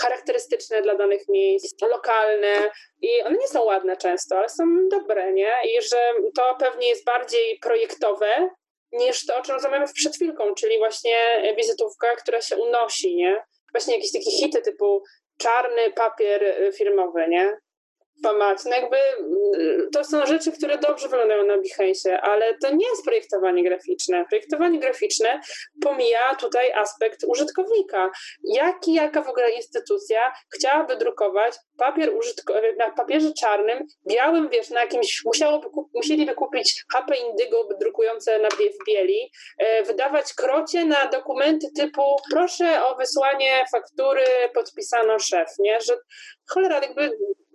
charakterystyczne dla danych miejsc, lokalne i one nie są ładne często, ale są dobre, nie? I że to pewnie jest bardziej projektowe, niż to, o czym rozmawiamy przed chwilką, czyli właśnie wizytówka, która się unosi, nie? Właśnie jakieś takie hity typu czarny papier y, firmowy, nie? No jakby y, to są rzeczy, które dobrze wyglądają na Behance, ale to nie jest projektowanie graficzne. Projektowanie graficzne pomija tutaj aspekt użytkownika. Jaki, jaka w ogóle instytucja chciałaby drukować papier na papierze czarnym, białym, wiesz, na jakimś, musiałoby kup- musieliby kupić HP Indygo drukujące na w bieli, e, wydawać krocie na dokumenty typu proszę o wysłanie faktury, podpisano szef, nie? Że cholera, jakby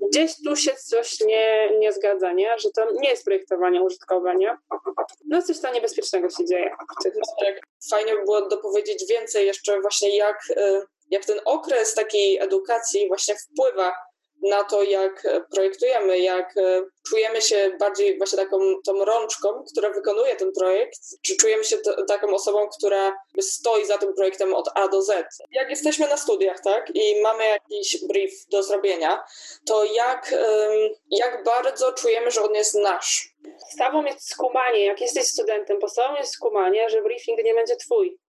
gdzieś tu się coś nie, nie zgadza, nie? że to nie jest projektowanie użytkowe, nie? No coś tam niebezpiecznego się dzieje. Tak, fajnie by było dopowiedzieć więcej jeszcze właśnie jak, y, jak ten okres takiej edukacji właśnie wpływa na to, jak projektujemy, jak e, czujemy się bardziej właśnie taką tą rączką, która wykonuje ten projekt, czy czujemy się to, taką osobą, która stoi za tym projektem od A do Z. Jak jesteśmy na studiach, tak, i mamy jakiś brief do zrobienia, to jak, jak bardzo czujemy, że on jest nasz? Podstawą jest skumanie. Jak jesteś studentem, podstawą jest skumanie, że briefing nie będzie twój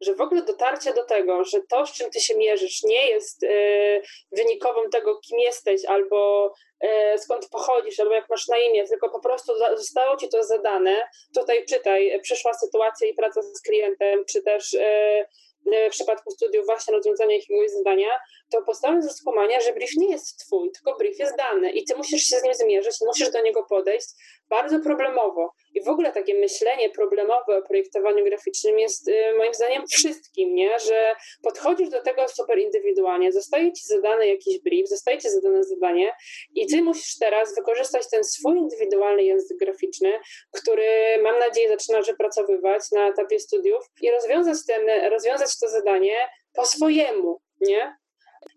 że w ogóle dotarcie do tego, że to, z czym ty się mierzysz, nie jest y, wynikową tego, kim jesteś, albo y, skąd pochodzisz, albo jak masz na imię, tylko po prostu zostało ci to zadane. Tutaj czytaj, przyszła sytuacja i praca z klientem, czy też y, w przypadku studiów właśnie rozwiązania jakiegoś zadania, to podstawą jest skumania, że brief nie jest twój, tylko brief jest dany i ty musisz się z nim zmierzyć, musisz do niego podejść bardzo problemowo. I w ogóle takie myślenie problemowe o projektowaniu graficznym jest y, moim zdaniem wszystkim, nie? że podchodzisz do tego super indywidualnie, zostaje ci zadany jakiś brief, zostaje ci zadane zadanie i ty musisz teraz wykorzystać ten swój indywidualny język graficzny, który mam nadzieję zaczynasz wypracowywać na etapie studiów i rozwiązać, ten, rozwiązać to zadanie po swojemu, nie?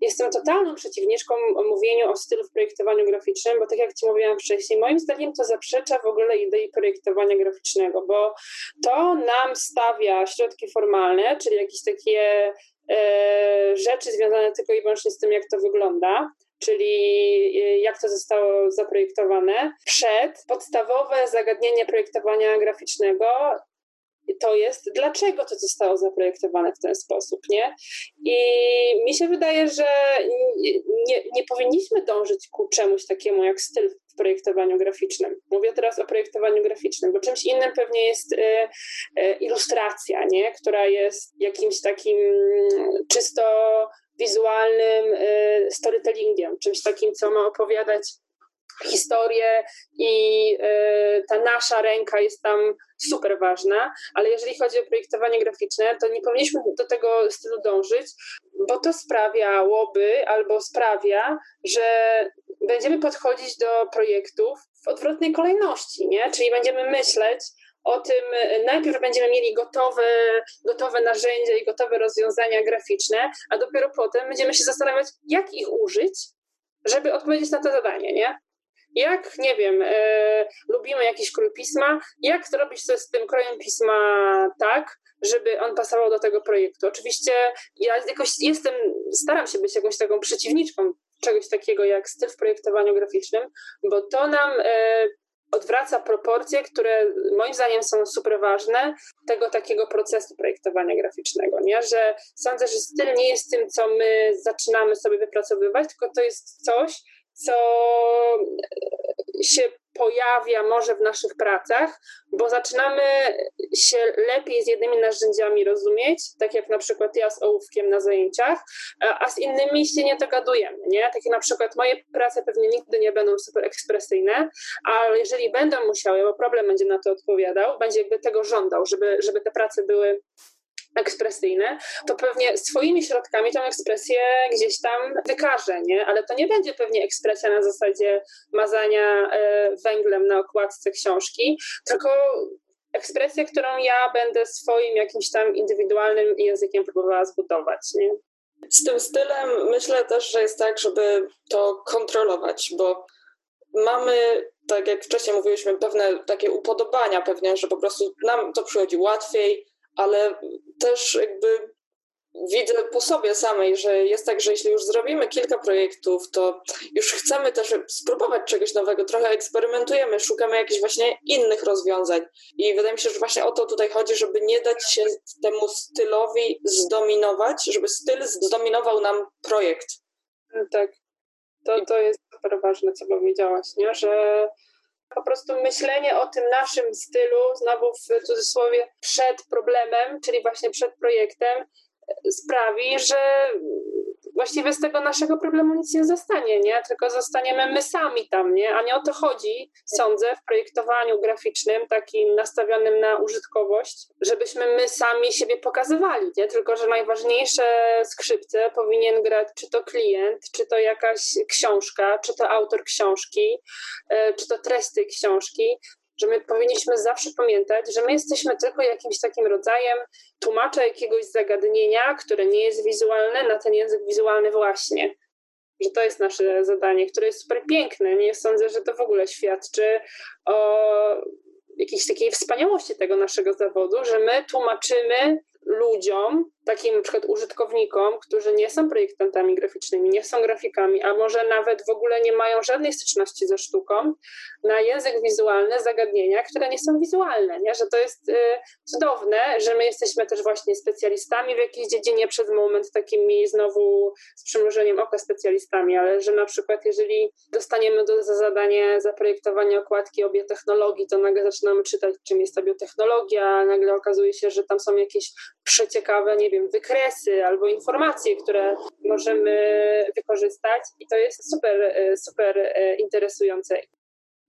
Jestem totalną przeciwniczką mówieniu o stylu w projektowaniu graficznym, bo tak jak Ci mówiłam wcześniej, moim zdaniem to zaprzecza w ogóle idei projektowania graficznego, bo to nam stawia środki formalne, czyli jakieś takie e, rzeczy związane tylko i wyłącznie z tym, jak to wygląda, czyli e, jak to zostało zaprojektowane, przed podstawowe zagadnienie projektowania graficznego, to jest, dlaczego to zostało zaprojektowane w ten sposób, nie? I mi się wydaje, że nie, nie powinniśmy dążyć ku czemuś takiemu jak styl w projektowaniu graficznym. Mówię teraz o projektowaniu graficznym, bo czymś innym pewnie jest y, y, ilustracja, nie? Która jest jakimś takim czysto wizualnym y, storytellingiem, czymś takim, co ma opowiadać historię i y, ta nasza ręka jest tam super ważna, ale jeżeli chodzi o projektowanie graficzne, to nie powinniśmy do tego stylu dążyć, bo to sprawiałoby albo sprawia, że będziemy podchodzić do projektów w odwrotnej kolejności, nie? Czyli będziemy myśleć o tym, najpierw będziemy mieli gotowe, gotowe narzędzia i gotowe rozwiązania graficzne, a dopiero potem będziemy się zastanawiać, jak ich użyć, żeby odpowiedzieć na to zadanie, nie? Jak, nie wiem, e, lubimy jakiś krój pisma, jak zrobić coś z tym krojem pisma tak, żeby on pasował do tego projektu. Oczywiście ja jakoś jestem, staram się być jakąś taką przeciwniczką czegoś takiego jak styl w projektowaniu graficznym, bo to nam e, odwraca proporcje, które moim zdaniem są super ważne tego takiego procesu projektowania graficznego, nie? że sądzę, że styl nie jest tym, co my zaczynamy sobie wypracowywać, tylko to jest coś, co się pojawia może w naszych pracach, bo zaczynamy się lepiej z jednymi narzędziami rozumieć, tak jak na przykład ja z ołówkiem na zajęciach, a z innymi się nie dogadujemy, nie? Takie na przykład moje prace pewnie nigdy nie będą super ekspresyjne, ale jeżeli będą musiały, bo problem będzie na to odpowiadał, będzie jakby tego żądał, żeby, żeby te prace były ekspresyjne, to pewnie swoimi środkami tą ekspresję gdzieś tam wykaże, nie? Ale to nie będzie pewnie ekspresja na zasadzie mazania e, węglem na okładce książki, tylko ekspresja, którą ja będę swoim jakimś tam indywidualnym językiem próbowała zbudować, nie? Z tym stylem myślę też, że jest tak, żeby to kontrolować, bo mamy, tak jak wcześniej mówiliśmy, pewne takie upodobania pewnie, że po prostu nam to przychodzi łatwiej, ale też jakby widzę po sobie samej, że jest tak, że jeśli już zrobimy kilka projektów, to już chcemy też spróbować czegoś nowego, trochę eksperymentujemy, szukamy jakichś właśnie innych rozwiązań. I wydaje mi się, że właśnie o to tutaj chodzi, żeby nie dać się temu stylowi zdominować, żeby styl zdominował nam projekt. Tak. To, to jest super ważne, co powiedziałaś, nie? że po prostu myślenie o tym naszym stylu, znowu w cudzysłowie, przed problemem, czyli właśnie przed projektem, sprawi, że właściwie z tego naszego problemu nic nie zostanie, nie? Tylko zostaniemy my sami tam, nie? A nie o to chodzi, sądzę, w projektowaniu graficznym, takim nastawionym na użytkowość, żebyśmy my sami siebie pokazywali, nie? Tylko, że najważniejsze skrzypce powinien grać czy to klient, czy to jakaś książka, czy to autor książki, e, czy to treść tej książki, że my powinniśmy zawsze pamiętać, że my jesteśmy tylko jakimś takim rodzajem tłumacza jakiegoś zagadnienia, które nie jest wizualne, na ten język wizualny właśnie. Że to jest nasze zadanie, które jest super piękne. Nie sądzę, że to w ogóle świadczy o jakiejś takiej wspaniałości tego naszego zawodu, że my tłumaczymy ludziom, takim na przykład użytkownikom, którzy nie są projektantami graficznymi, nie są grafikami, a może nawet w ogóle nie mają żadnej styczności ze sztuką, na język wizualny zagadnienia, które nie są wizualne, nie? że to jest y, cudowne, że my jesteśmy też właśnie specjalistami w jakiejś dziedzinie przez moment takimi znowu z przymrużeniem oka specjalistami, ale że na przykład jeżeli dostaniemy do, za zadanie zaprojektowania okładki o biotechnologii, to nagle zaczynamy czytać, czym jest ta biotechnologia, nagle okazuje się, że tam są jakieś przeciekawe, nie wiem, wykresy albo informacje, które możemy wykorzystać i to jest super, e, super e, interesujące.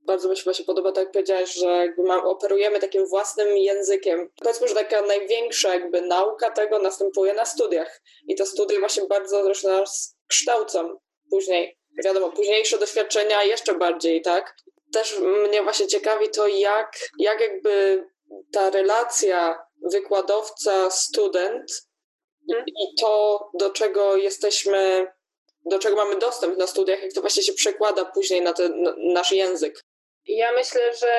Bardzo mi się właśnie podoba, tak jak powiedziałeś, że jakby mam, operujemy takim własnym językiem. Powiedzmy, że taka największa jakby nauka tego następuje na studiach i te studia właśnie bardzo zresztą nas kształcą później. Wiadomo, późniejsze doświadczenia jeszcze bardziej, tak? Też mnie właśnie ciekawi to, jak, jak jakby ta relacja wykładowca-student. I to, do czego jesteśmy, do czego mamy dostęp na studiach, jak to właśnie się przekłada później na ten na nasz język. Ja myślę, że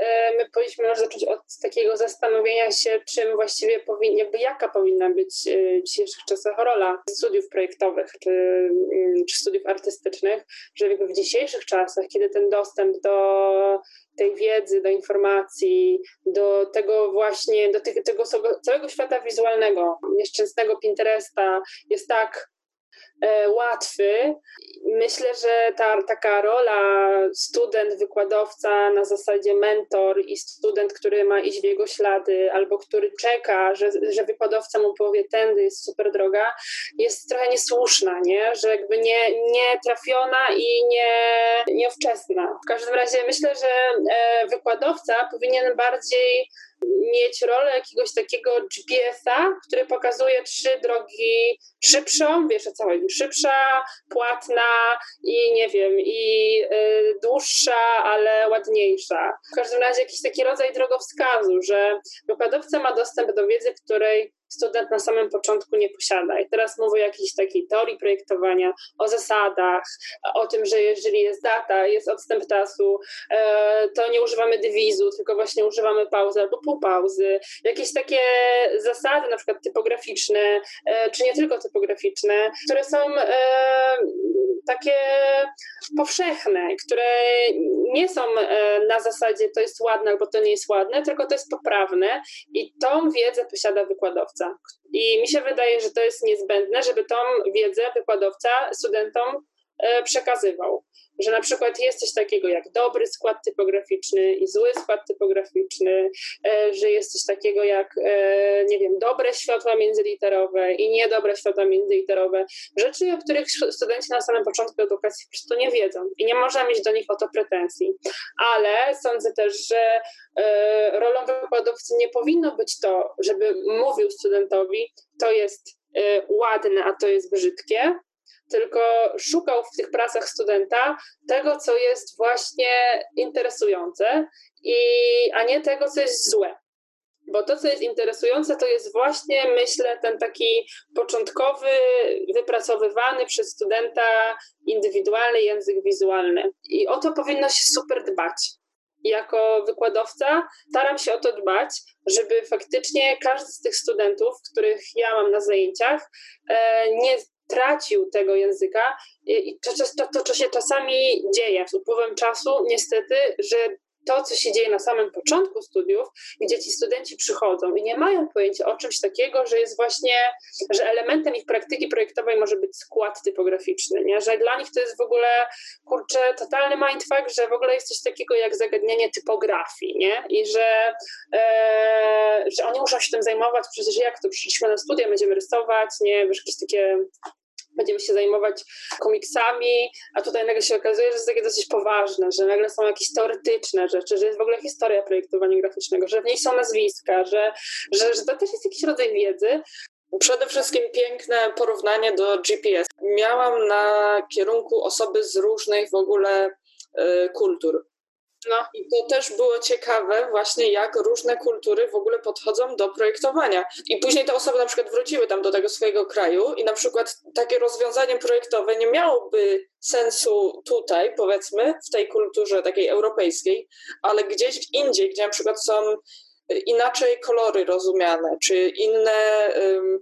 e, my powinniśmy już zacząć od takiego zastanowienia się, czym właściwie powinna, jakby jaka powinna być e, w dzisiejszych czasach rola studiów projektowych czy, mm, czy studiów artystycznych, że jakby w dzisiejszych czasach, kiedy ten dostęp do tej wiedzy, do informacji, do tego właśnie, do tych, tego całego świata wizualnego, nieszczęsnego Pinteresta jest tak łatwy. Myślę, że ta taka rola student, wykładowca na zasadzie mentor i student, który ma iść w jego ślady, albo który czeka, że, że wykładowca mu powie, tędy jest super droga, jest trochę niesłuszna, nie? że jakby nie, nie trafiona i nie, niewczesna. W każdym razie myślę, że e, wykładowca powinien bardziej mieć rolę jakiegoś takiego GPS-a, który pokazuje trzy drogi szybszą, wiesz o co chodzi, szybsza, płatna i nie wiem, i y, dłuższa, ale ładniejsza. W każdym razie jakiś taki rodzaj drogowskazu, że wykładowca ma dostęp do wiedzy, której student na samym początku nie posiada. I teraz mówię o jakiejś takiej teorii projektowania, o zasadach, o tym, że jeżeli jest data, jest odstęp czasu, e, to nie używamy dywizu, tylko właśnie używamy pauzy albo półpauzy. Jakieś takie zasady, na przykład typograficzne, e, czy nie tylko typograficzne, które są e, takie powszechne, które nie są na zasadzie to jest ładne albo to nie jest ładne, tylko to jest poprawne i tą wiedzę posiada wykładowca. I mi się wydaje, że to jest niezbędne, żeby tą wiedzę wykładowca studentom e, przekazywał że na przykład jest coś takiego jak dobry skład typograficzny i zły skład typograficzny, e, że jest coś takiego jak, e, nie wiem, dobre światła międzyliterowe i niedobre światła międzyliterowe. Rzeczy, o których studenci na samym początku edukacji po prostu nie wiedzą i nie można mieć do nich o to pretensji. Ale sądzę też, że e, rolą wykładowcy nie powinno być to, żeby mówił studentowi, to jest ładne, a to jest brzydkie, tylko szukał w tych pracach studenta tego, co jest właśnie interesujące, i, a nie tego, co jest złe. Bo to, co jest interesujące, to jest właśnie, myślę, ten taki początkowy, wypracowywany przez studenta indywidualny język wizualny. I o to powinno się super dbać. Jako wykładowca staram się o to dbać, żeby faktycznie każdy z tych studentów, których ja mam na zajęciach, e, nie tracił tego języka. I to, to, to, to się czasami dzieje z upływem czasu, niestety, że to, co się dzieje na samym początku studiów, gdzie ci studenci przychodzą i nie mają pojęcia o czymś takiego, że jest właśnie, że elementem ich praktyki projektowej może być skład typograficzny, nie? że dla nich to jest w ogóle, kurczę, totalny mindfuck, że w ogóle jest coś takiego jak zagadnienie typografii, nie? I że, e, że oni muszą się tym zajmować, przecież jak to, przyszliśmy na studia, będziemy rysować, nie? Wiesz, jakieś takie będziemy się zajmować komiksami, a tutaj nagle się okazuje, że jest takie dosyć poważne, że nagle są jakieś teoretyczne rzeczy, że jest w ogóle historia projektowania graficznego, że w niej są nazwiska, że, że, że to też jest jakiś rodzaj wiedzy. Przede wszystkim piękne porównanie do GPS. Miałam na kierunku osoby z różnych w ogóle y, kultur. No. I to też było ciekawe właśnie, jak różne kultury w ogóle podchodzą do projektowania. I później te osoby na przykład wróciły tam do tego swojego kraju i na przykład takie rozwiązanie projektowe nie miałoby sensu tutaj, powiedzmy, w tej kulturze takiej europejskiej, ale gdzieś indziej, gdzie na przykład są inaczej kolory rozumiane, czy inne... Um,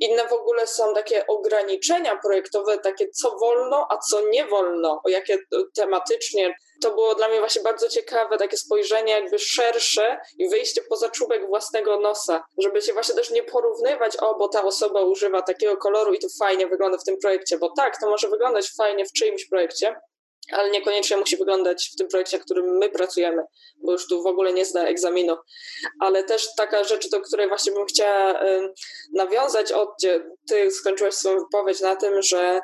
inne w ogóle są takie ograniczenia projektowe, takie co wolno, a co nie wolno, o jakie tematycznie. To było dla mnie właśnie bardzo ciekawe, takie spojrzenie jakby szersze i wyjście poza czubek własnego nosa, żeby się właśnie też nie porównywać, o, bo ta osoba używa takiego koloru i to fajnie wygląda w tym projekcie, bo tak, to może wyglądać fajnie w czyimś projekcie, ale niekoniecznie musi wyglądać w tym projekcie, w którym my pracujemy, bo już tu w ogóle nie zna egzaminu. Ale też taka rzecz, do której właśnie bym chciała nawiązać, od ty skończyłaś swoją wypowiedź na tym, że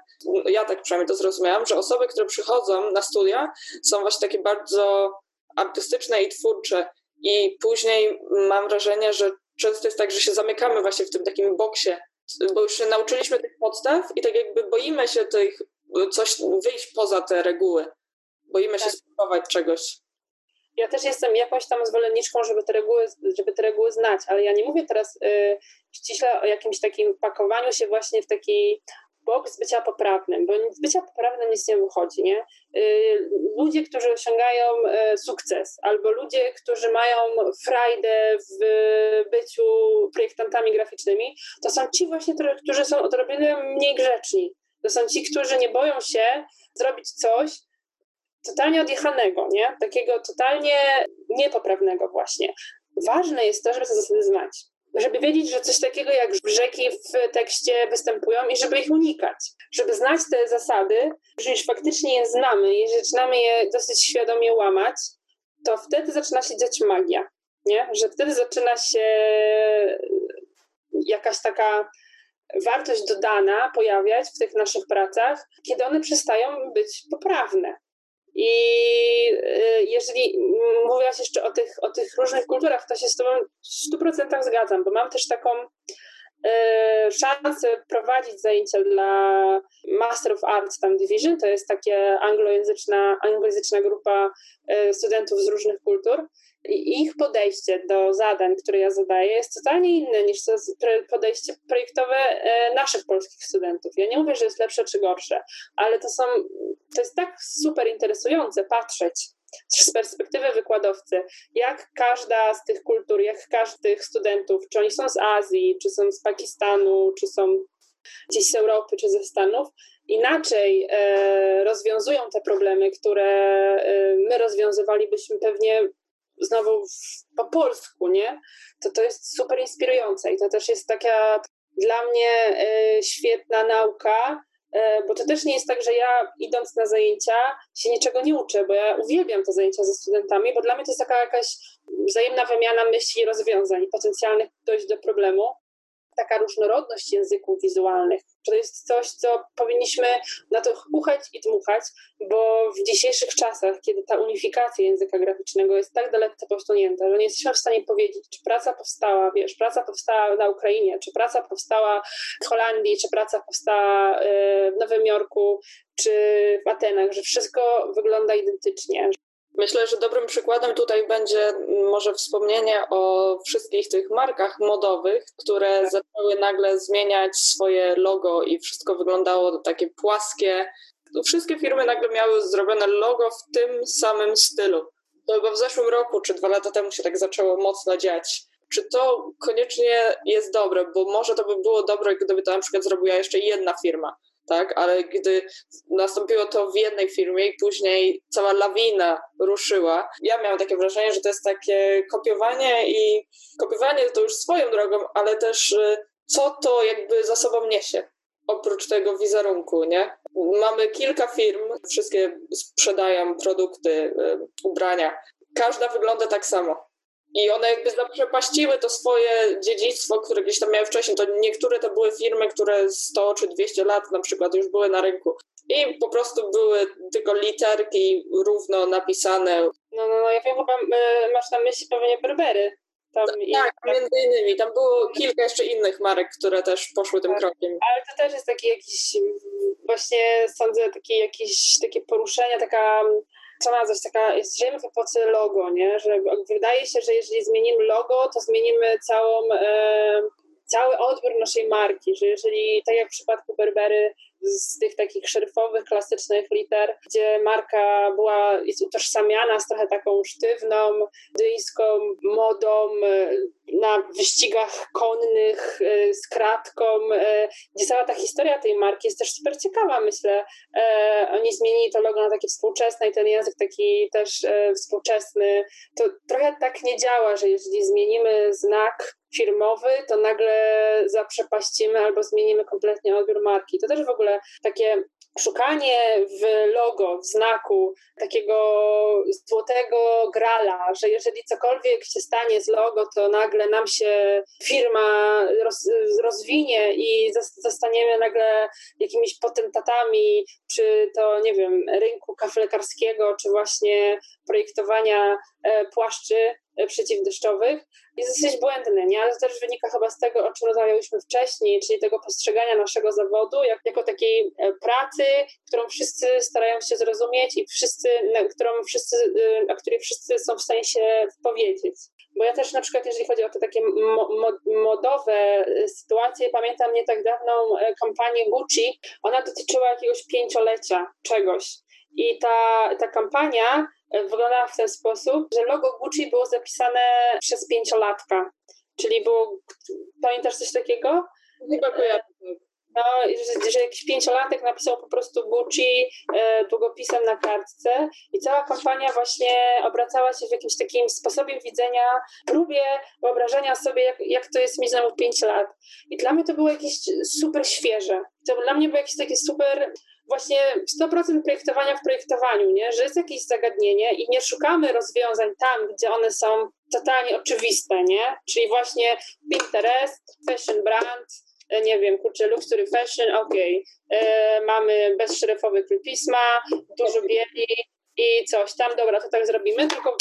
ja tak przynajmniej to zrozumiałam, że osoby, które przychodzą na studia są właśnie takie bardzo artystyczne i twórcze i później mam wrażenie, że często jest tak, że się zamykamy właśnie w tym takim boksie, bo już się nauczyliśmy tych podstaw i tak jakby boimy się tych coś wyjść poza te reguły. Boimy tak. się spróbować czegoś. Ja też jestem jakąś tam zwolenniczką, żeby te reguły, żeby te reguły znać, ale ja nie mówię teraz y, ściśle o jakimś takim pakowaniu się właśnie w taki boks bycia poprawnym, bo z bycia poprawnym nic nie wychodzi, nie? Y, ludzie, którzy osiągają y, sukces, albo ludzie, którzy mają frajdę w byciu projektantami graficznymi, to są ci właśnie, którzy są odrobinę mniej grzeczni, to są ci, którzy nie boją się zrobić coś totalnie odjechanego, nie? Takiego totalnie niepoprawnego właśnie. Ważne jest to, żeby te zasady znać. Żeby wiedzieć, że coś takiego jak brzegi w tekście występują i żeby ich unikać. Żeby znać te zasady, że już faktycznie je znamy i zaczynamy je dosyć świadomie łamać, to wtedy zaczyna się dziać magia, nie? Że wtedy zaczyna się jakaś taka wartość dodana pojawiać w tych naszych pracach, kiedy one przestają być poprawne. I y, jeżeli mówiłaś jeszcze o tych, o tych różnych kulturach, to się z Tobą w 100% zgadzam, bo mam też taką y, szansę prowadzić zajęcia dla Master of Arts tam Division, to jest takie anglojęzyczna, anglojęzyczna grupa y, studentów z różnych kultur ich podejście do zadań, które ja zadaję, jest totalnie inne niż to podejście projektowe e, naszych polskich studentów. Ja nie mówię, że jest lepsze czy gorsze, ale to są, to jest tak super interesujące patrzeć z perspektywy wykładowcy, jak każda z tych kultur, jak każdy z tych studentów, czy oni są z Azji, czy są z Pakistanu, czy są gdzieś z Europy, czy ze Stanów, inaczej e, rozwiązują te problemy, które e, my rozwiązywalibyśmy pewnie znowu po polsku, nie? To to jest super inspirujące i to też jest taka dla mnie y, świetna nauka, y, bo to też nie jest tak, że ja idąc na zajęcia się niczego nie uczę, bo ja uwielbiam te zajęcia ze studentami, bo dla mnie to jest taka jakaś wzajemna wymiana myśli i rozwiązań potencjalnych dojść do problemu taka różnorodność języków wizualnych. To jest coś, co powinniśmy na to chuchać i dmuchać, bo w dzisiejszych czasach, kiedy ta unifikacja języka graficznego jest tak daleko posunięta, że nie jesteśmy w stanie powiedzieć, czy praca powstała, wiesz, praca powstała na Ukrainie, czy praca powstała w Holandii, czy praca powstała y, w Nowym Jorku, czy w Atenach, że wszystko wygląda identycznie. Myślę, że dobrym przykładem tutaj będzie może wspomnienie o wszystkich tych markach modowych, które tak. zaczęły nagle zmieniać swoje logo i wszystko wyglądało takie płaskie. Wszystkie firmy nagle miały zrobione logo w tym samym stylu. To chyba w zeszłym roku czy dwa lata temu się tak zaczęło mocno dziać. Czy to koniecznie jest dobre? Bo może to by było dobre, gdyby to na przykład zrobiła jeszcze jedna firma tak? Ale gdy nastąpiło to w jednej firmie i później cała lawina ruszyła, ja miałam takie wrażenie, że to jest takie kopiowanie i kopiowanie to już swoją drogą, ale też y, co to jakby za sobą niesie oprócz tego wizerunku, nie? Mamy kilka firm, wszystkie sprzedają produkty, y, ubrania. Każda wygląda tak samo. I one jakby zaprzepaściły to swoje dziedzictwo, które gdzieś tam miały wcześniej. To niektóre to były firmy, które 100 czy 200 lat na przykład już były na rynku. I po prostu były tylko literki równo napisane. No, no, no ja wiem, chyba y, masz na myśli pewnie Berbery. Tam tak, i... tak, między innymi. Tam było kilka jeszcze innych marek, które też poszły tym tak. krokiem. Ale to też jest taki jakiś, właśnie sądzę, taki jakiś, takie poruszenie, taka co nazwać, taka, jest, żyjemy w epoce logo, nie? Że wydaje się, że jeżeli zmienimy logo, to zmienimy całą, e, cały odbiór naszej marki, że jeżeli, tak jak w przypadku Berbery, z tych takich szerfowych, klasycznych liter, gdzie marka była, jest utożsamiana z trochę taką sztywną, dyńską modą e, na wyścigach konnych e, z kratką, e, gdzie cała ta historia tej marki jest też super ciekawa, myślę. Oni zmienili to logo na takie współczesne i ten język taki też współczesny. To trochę tak nie działa, że jeżeli zmienimy znak firmowy, to nagle zaprzepaścimy albo zmienimy kompletnie odbiór marki. To też w ogóle takie szukanie w logo, w znaku takiego złotego grala, że jeżeli cokolwiek się stanie z logo, to nagle nam się firma roz, rozwinie i zostaniemy nagle jakimiś potentatami przy to, nie wiem, rynku kaflekarskiego, czy właśnie projektowania e, płaszczy przeciwdeszczowych, jest dosyć błędny, nie? ale to też wynika chyba z tego, o czym rozmawialiśmy wcześniej, czyli tego postrzegania naszego zawodu jak, jako takiej e, pracy, którą wszyscy starają się zrozumieć i wszyscy, którą wszyscy, o której wszyscy są w stanie się powiedzieć. Bo ja też na przykład, jeżeli chodzi o te takie mo, mo, modowe sytuacje, pamiętam nie tak dawną kampanię Gucci, ona dotyczyła jakiegoś pięciolecia czegoś. I ta, ta kampania wyglądała w ten sposób, że logo Gucci było zapisane przez pięciolatka. Czyli było, pamiętasz coś takiego? Chyba kojarzę. No, że, że jakiś pięciolatek napisał po prostu Gucci e, długopisem na kartce i cała kampania właśnie obracała się w jakimś takim sposobie widzenia, próbie wyobrażenia sobie, jak, jak to jest mieć znowu pięć lat. I dla mnie to było jakieś super świeże. To dla mnie było jakieś takie super właśnie 100% projektowania w projektowaniu, nie? że jest jakieś zagadnienie i nie szukamy rozwiązań tam, gdzie one są totalnie oczywiste, nie? Czyli właśnie Pinterest, fashion brand, e, nie wiem, kurczę, luxury fashion, ok, e, mamy bezszerefowy pisma, dużo bieli i coś tam, dobra, to tak zrobimy, tylko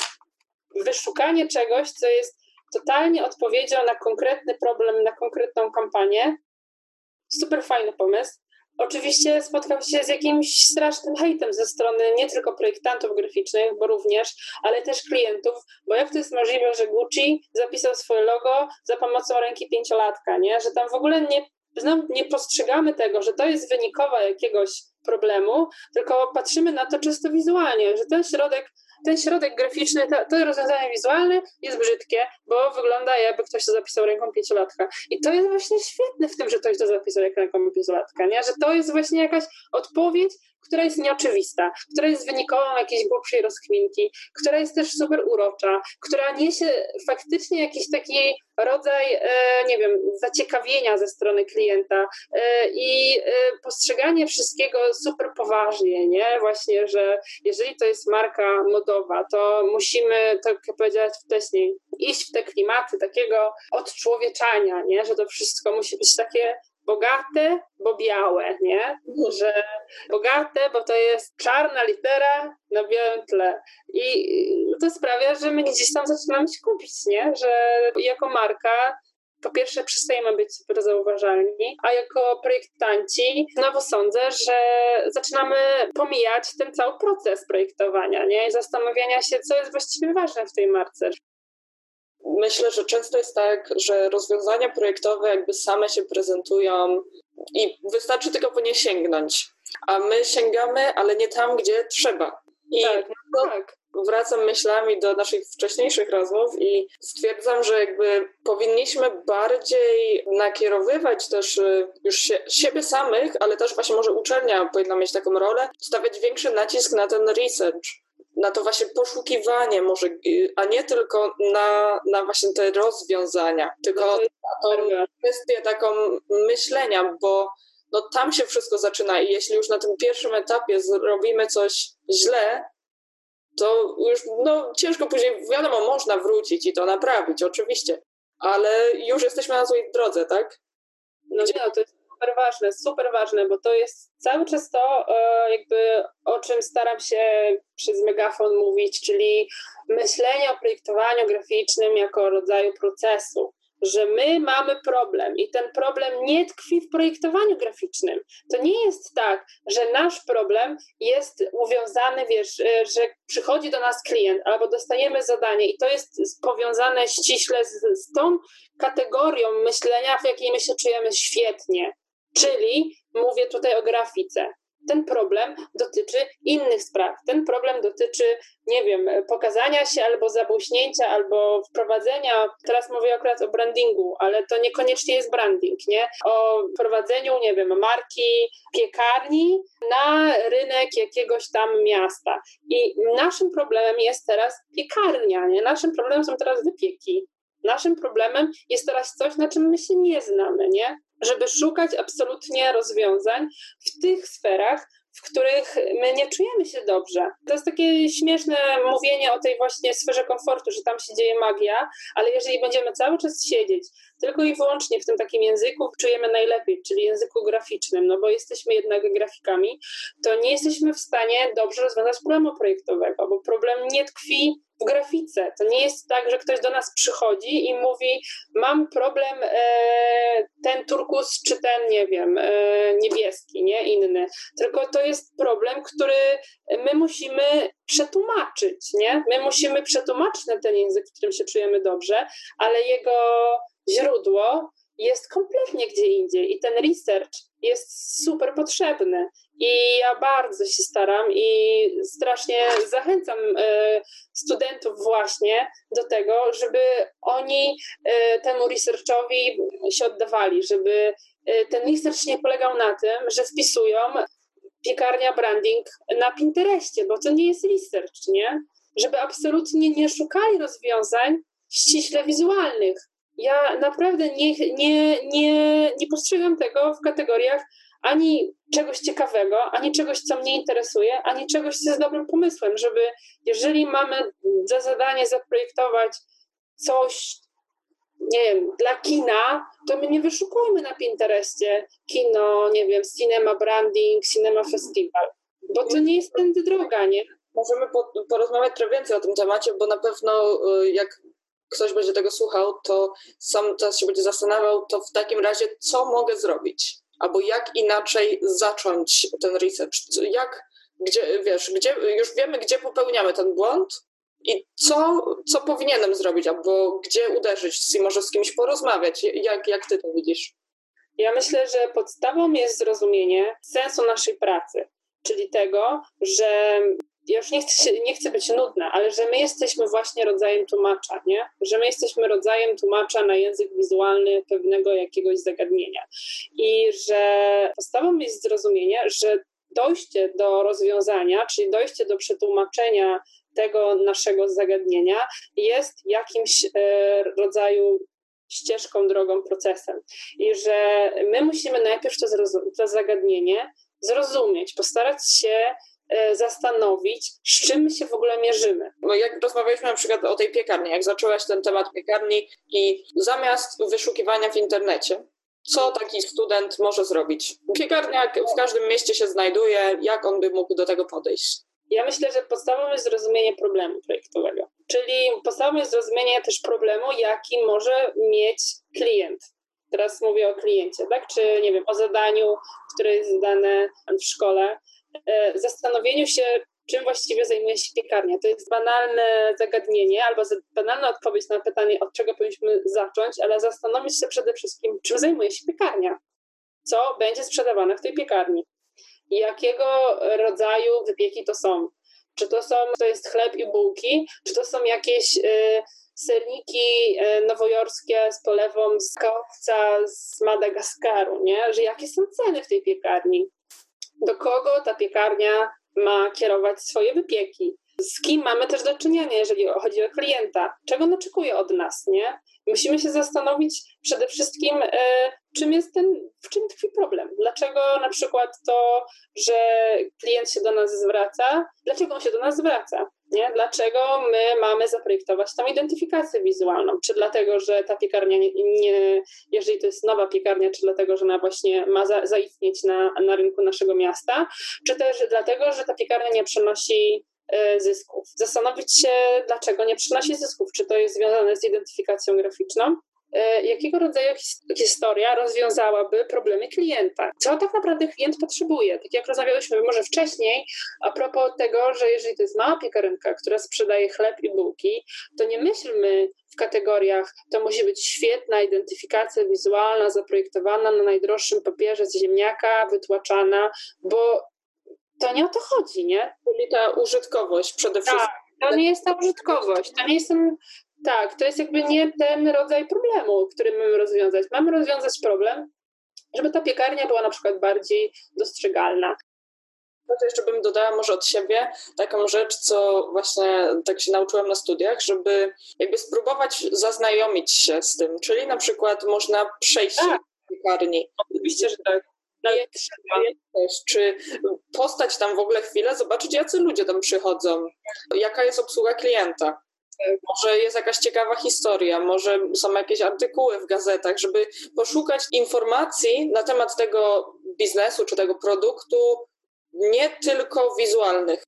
wyszukanie czegoś, co jest totalnie odpowiedzią na konkretny problem, na konkretną kampanię. Super fajny pomysł. Oczywiście spotkał się z jakimś strasznym hejtem ze strony nie tylko projektantów graficznych, bo również, ale też klientów, bo jak to jest możliwe, że Gucci zapisał swoje logo za pomocą ręki pięciolatka, nie? że tam w ogóle nie, nie postrzegamy tego, że to jest wynikowa jakiegoś problemu, tylko patrzymy na to czysto wizualnie, że ten środek ten środek graficzny, to, to rozwiązanie wizualne jest brzydkie, bo wygląda jakby ktoś to zapisał ręką pięciolatka. I to jest właśnie świetne w tym, że ktoś to zapisał ręką pięciolatka, nie? że to jest właśnie jakaś odpowiedź która jest nieoczywista, która jest wynikową jakiejś głębszej rozkminki, która jest też super urocza, która niesie faktycznie jakiś taki rodzaj, e, nie wiem, zaciekawienia ze strony klienta e, i e, postrzeganie wszystkiego super poważnie, nie? Właśnie, że jeżeli to jest marka modowa, to musimy, tak jak powiedziałaś wcześniej, iść w te klimaty takiego odczłowieczania, nie? Że to wszystko musi być takie bogate, bo białe, nie? Że bogate, bo to jest czarna litera na białym tle. I to sprawia, że my gdzieś tam zaczynamy się kupić, nie? Że jako marka po pierwsze przestajemy być super zauważalni, a jako projektanci znowu sądzę, że zaczynamy pomijać ten cały proces projektowania nie? i zastanawiania się, co jest właściwie ważne w tej marce. Myślę, że często jest tak, że rozwiązania projektowe jakby same się prezentują i wystarczy tylko po nie sięgnąć. A my sięgamy, ale nie tam, gdzie trzeba. I tak, no tak wracam myślami do naszych wcześniejszych rozmów i stwierdzam, że jakby powinniśmy bardziej nakierowywać też y, już się, siebie samych, ale też właśnie może uczelnia powinna mieć taką rolę, stawiać większy nacisk na ten research na to właśnie poszukiwanie może, y, a nie tylko na, na właśnie te rozwiązania, tylko no na tą kwestię taką myślenia, bo no tam się wszystko zaczyna i jeśli już na tym pierwszym etapie zrobimy coś źle, to już no, ciężko później, wiadomo, można wrócić i to naprawić, oczywiście, ale już jesteśmy na złej drodze, tak? No Gdzie... nie, to jest super ważne, super ważne, bo to jest cały czas to, e, jakby o czym staram się przez megafon mówić, czyli myślenie o projektowaniu graficznym jako rodzaju procesu że my mamy problem i ten problem nie tkwi w projektowaniu graficznym. To nie jest tak, że nasz problem jest uwiązany, wiesz, e, że przychodzi do nas klient albo dostajemy zadanie i to jest powiązane ściśle z, z tą kategorią myślenia, w jakiej my się czujemy świetnie. Czyli mówię tutaj o grafice. Ten problem dotyczy innych spraw. Ten problem dotyczy, nie wiem, pokazania się albo zabłyśnięcia, albo wprowadzenia. Teraz mówię akurat o brandingu, ale to niekoniecznie jest branding, nie? O wprowadzeniu, nie wiem, marki piekarni na rynek jakiegoś tam miasta. I naszym problemem jest teraz piekarnia, nie? Naszym problemem są teraz wypieki. Naszym problemem jest teraz coś, na czym my się nie znamy, nie? Żeby szukać absolutnie rozwiązań w tych sferach, w których my nie czujemy się dobrze. To jest takie śmieszne mówienie o tej właśnie sferze komfortu, że tam się dzieje magia, ale jeżeli będziemy cały czas siedzieć tylko i wyłącznie w tym takim języku, czujemy najlepiej, czyli języku graficznym, no bo jesteśmy jednak grafikami, to nie jesteśmy w stanie dobrze rozwiązać problemu projektowego, bo problem nie tkwi w grafice. To nie jest tak, że ktoś do nas przychodzi i mówi: Mam problem, e, ten turkus czy ten, nie wiem, e, niebieski, nie inny. Tylko to jest problem, który my musimy przetłumaczyć, nie? My musimy przetłumaczyć na ten język, w którym się czujemy dobrze, ale jego źródło jest kompletnie gdzie indziej i ten research jest super potrzebny. I ja bardzo się staram i strasznie zachęcam e, studentów właśnie do tego, żeby oni e, temu researchowi się oddawali, żeby e, ten research nie polegał na tym, że wpisują piekarnia branding na Pinterestie, bo to nie jest research, nie? Żeby absolutnie nie szukali rozwiązań ściśle wizualnych. Ja naprawdę nie, nie, nie, nie postrzegam tego w kategoriach ani czegoś ciekawego, ani czegoś, co mnie interesuje, ani czegoś, co jest dobrym pomysłem, żeby jeżeli mamy za zadanie zaprojektować coś, nie wiem, dla kina, to my nie wyszukujmy na Pinterestie kino, nie wiem, cinema branding, cinema festival, bo to nie jest tędy droga, nie? Możemy porozmawiać trochę więcej o tym temacie, bo na pewno y, jak ktoś będzie tego słuchał, to sam teraz się będzie zastanawiał, to w takim razie co mogę zrobić? albo jak inaczej zacząć ten research, jak, gdzie, wiesz, gdzie, już wiemy, gdzie popełniamy ten błąd i co, co powinienem zrobić, albo gdzie uderzyć, może z kimś porozmawiać, jak, jak ty to widzisz? Ja myślę, że podstawą jest zrozumienie sensu naszej pracy, czyli tego, że ja już nie chcę, nie chcę być nudna, ale że my jesteśmy właśnie rodzajem tłumacza, nie? Że my jesteśmy rodzajem tłumacza na język wizualny pewnego jakiegoś zagadnienia. I że podstawą jest zrozumienie, że dojście do rozwiązania, czyli dojście do przetłumaczenia tego naszego zagadnienia jest jakimś e, rodzaju ścieżką, drogą, procesem. I że my musimy najpierw to, to zagadnienie zrozumieć, postarać się zastanowić, z czym się w ogóle mierzymy. No jak rozmawialiśmy na przykład o tej piekarni, jak zaczęłaś ten temat piekarni i zamiast wyszukiwania w internecie, co taki student może zrobić? Piekarnia w każdym mieście się znajduje, jak on by mógł do tego podejść? Ja myślę, że podstawą jest zrozumienie problemu projektowego. Czyli podstawą jest zrozumienie też problemu, jaki może mieć klient. Teraz mówię o kliencie, tak? Czy nie wiem, o zadaniu, które jest zadane w szkole. E, zastanowieniu się, czym właściwie zajmuje się piekarnia. To jest banalne zagadnienie albo banalna odpowiedź na pytanie, od czego powinniśmy zacząć, ale zastanowić się przede wszystkim, czym zajmuje się piekarnia. Co będzie sprzedawane w tej piekarni? Jakiego rodzaju wypieki to są? Czy to są, to jest chleb i bułki, czy to są jakieś y, serniki y, nowojorskie z polewą z kałowca z Madagaskaru, nie? Że jakie są ceny w tej piekarni? Do kogo ta piekarnia ma kierować swoje wypieki? Z kim mamy też do czynienia, jeżeli chodzi o klienta? Czego on oczekuje od nas, nie? Musimy się zastanowić przede wszystkim, e, czym jest ten, w czym tkwi problem. Dlaczego na przykład to, że klient się do nas zwraca, dlaczego on się do nas zwraca? Nie? Dlaczego my mamy zaprojektować tą identyfikację wizualną? Czy dlatego, że ta piekarnia, nie, nie jeżeli to jest nowa piekarnia, czy dlatego, że ona właśnie ma za, zaistnieć na, na rynku naszego miasta, czy też dlatego, że ta piekarnia nie przynosi E, zysków. Zastanowić się, dlaczego nie przynosi zysków. Czy to jest związane z identyfikacją graficzną? E, jakiego rodzaju historia rozwiązałaby problemy klienta? Co tak naprawdę klient potrzebuje? Tak jak rozmawialiśmy może wcześniej, a propos tego, że jeżeli to jest mała piekarynka, która sprzedaje chleb i bułki, to nie myślmy w kategoriach, to musi być świetna identyfikacja wizualna, zaprojektowana na najdroższym papierze z ziemniaka, wytłaczana, bo to nie o to chodzi, nie? Czyli ta użytkowość przede wszystkim. Tak, to nie jest ta użytkowość, to nie jest ten, tak, to jest jakby nie ten rodzaj problemu, który mamy rozwiązać. Mamy rozwiązać problem, żeby ta piekarnia była na przykład bardziej dostrzegalna. No to jeszcze bym dodała może od siebie taką rzecz, co właśnie tak się nauczyłam na studiach, żeby jakby spróbować zaznajomić się z tym, czyli na przykład można przejść tak. do piekarni. Oczywiście, że tak. Nawet też, czy postać tam w ogóle chwilę, zobaczyć, jacy ludzie tam przychodzą, jaka jest obsługa klienta. Może jest jakaś ciekawa historia, może są jakieś artykuły w gazetach, żeby poszukać informacji na temat tego biznesu czy tego produktu, nie tylko wizualnych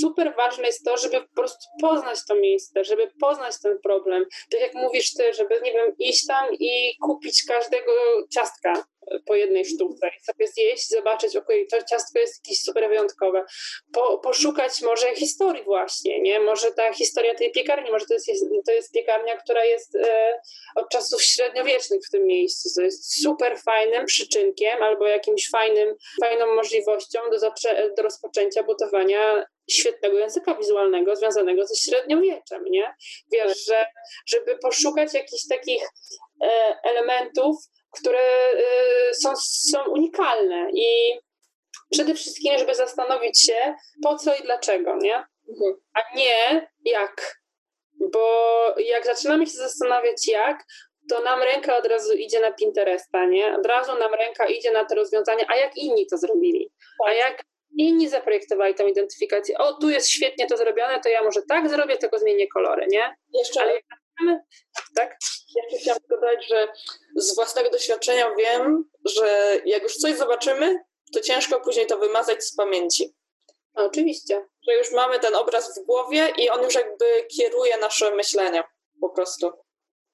super ważne jest to, żeby po prostu poznać to miejsce, żeby poznać ten problem. Tak jak mówisz ty, żeby, nie wiem, iść tam i kupić każdego ciastka po jednej sztuce i sobie zjeść, zobaczyć, okej, okay, to ciastko jest jakieś super wyjątkowe. Po, poszukać może historii właśnie, nie? Może ta historia tej piekarni, może to jest, to jest piekarnia, która jest e, od czasów średniowiecznych w tym miejscu, co jest super fajnym przyczynkiem albo jakimś fajnym, fajną możliwością do, do rozpoczęcia budowania świetnego języka wizualnego związanego ze średniowieczem, nie? Wiesz, że żeby poszukać jakichś takich e, elementów, które e, są, są unikalne i przede wszystkim, żeby zastanowić się, po co i dlaczego, nie? Mhm. A nie jak. Bo jak zaczynamy się zastanawiać jak, to nam ręka od razu idzie na Pinteresta, nie? Od razu nam ręka idzie na te rozwiązania, a jak inni to zrobili? A tak. jak inni zaprojektowali tą identyfikację. O, tu jest świetnie to zrobione, to ja może tak zrobię, tylko zmienię kolory, nie? Jeszcze, Ale tak? Jeszcze chciałam dodać, że z własnego doświadczenia wiem, że jak już coś zobaczymy, to ciężko później to wymazać z pamięci. oczywiście. Że już mamy ten obraz w głowie i on już jakby kieruje nasze myślenie po prostu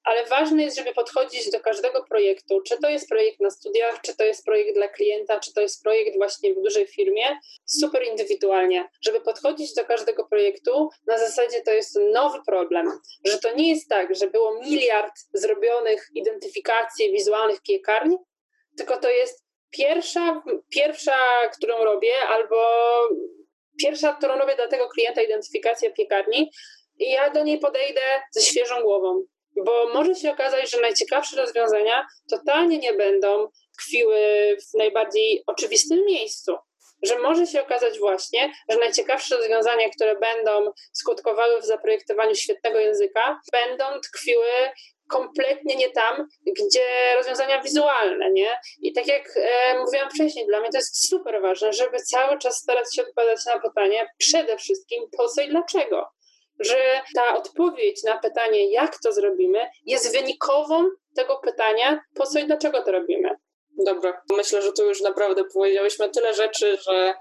ale ważne jest, żeby podchodzić do każdego projektu, czy to jest projekt na studiach, czy to jest projekt dla klienta, czy to jest projekt właśnie w dużej firmie, super indywidualnie, żeby podchodzić do każdego projektu na zasadzie to jest nowy problem, że to nie jest tak, że było miliard zrobionych identyfikacji wizualnych piekarni, tylko to jest pierwsza, pierwsza, którą robię, albo pierwsza, którą robię dla tego klienta, identyfikacja piekarni, i ja do niej podejdę ze świeżą głową bo może się okazać, że najciekawsze rozwiązania totalnie nie będą tkwiły w najbardziej oczywistym miejscu. Że może się okazać właśnie, że najciekawsze rozwiązania, które będą skutkowały w zaprojektowaniu świetnego języka, będą tkwiły kompletnie nie tam, gdzie rozwiązania wizualne, nie? I tak jak e, mówiłam wcześniej, dla mnie to jest super ważne, żeby cały czas starać się odpowiadać na pytanie przede wszystkim po co i dlaczego że ta odpowiedź na pytanie, jak to zrobimy, jest wynikową tego pytania, po co i dlaczego to robimy. Dobra, myślę, że tu już naprawdę powiedziałyśmy tyle rzeczy, że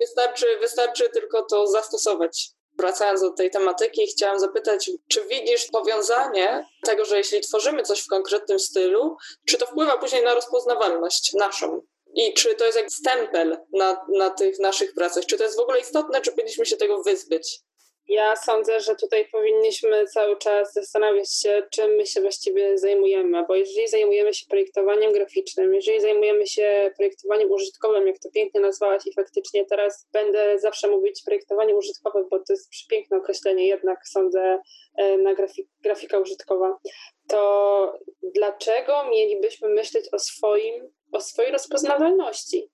wystarczy, wystarczy tylko to zastosować. wracając do tej tematyki, chciałam zapytać, czy widzisz powiązanie tego, że jeśli tworzymy coś w konkretnym stylu, czy to wpływa później na rozpoznawalność naszą? I czy to jest jak stempel na, na tych naszych pracach? Czy to jest w ogóle istotne, czy powinniśmy się tego wyzbyć? Ja sądzę, że tutaj powinniśmy cały czas zastanawiać się, czym my się właściwie zajmujemy, bo jeżeli zajmujemy się projektowaniem graficznym, jeżeli zajmujemy się projektowaniem użytkowym, jak to pięknie nazwałaś i faktycznie teraz będę zawsze mówić projektowanie użytkowe, bo to jest przepiękne określenie jednak, sądzę, e, na grafik, grafika użytkowa, to dlaczego mielibyśmy myśleć o swoim, o swojej rozpoznawalności?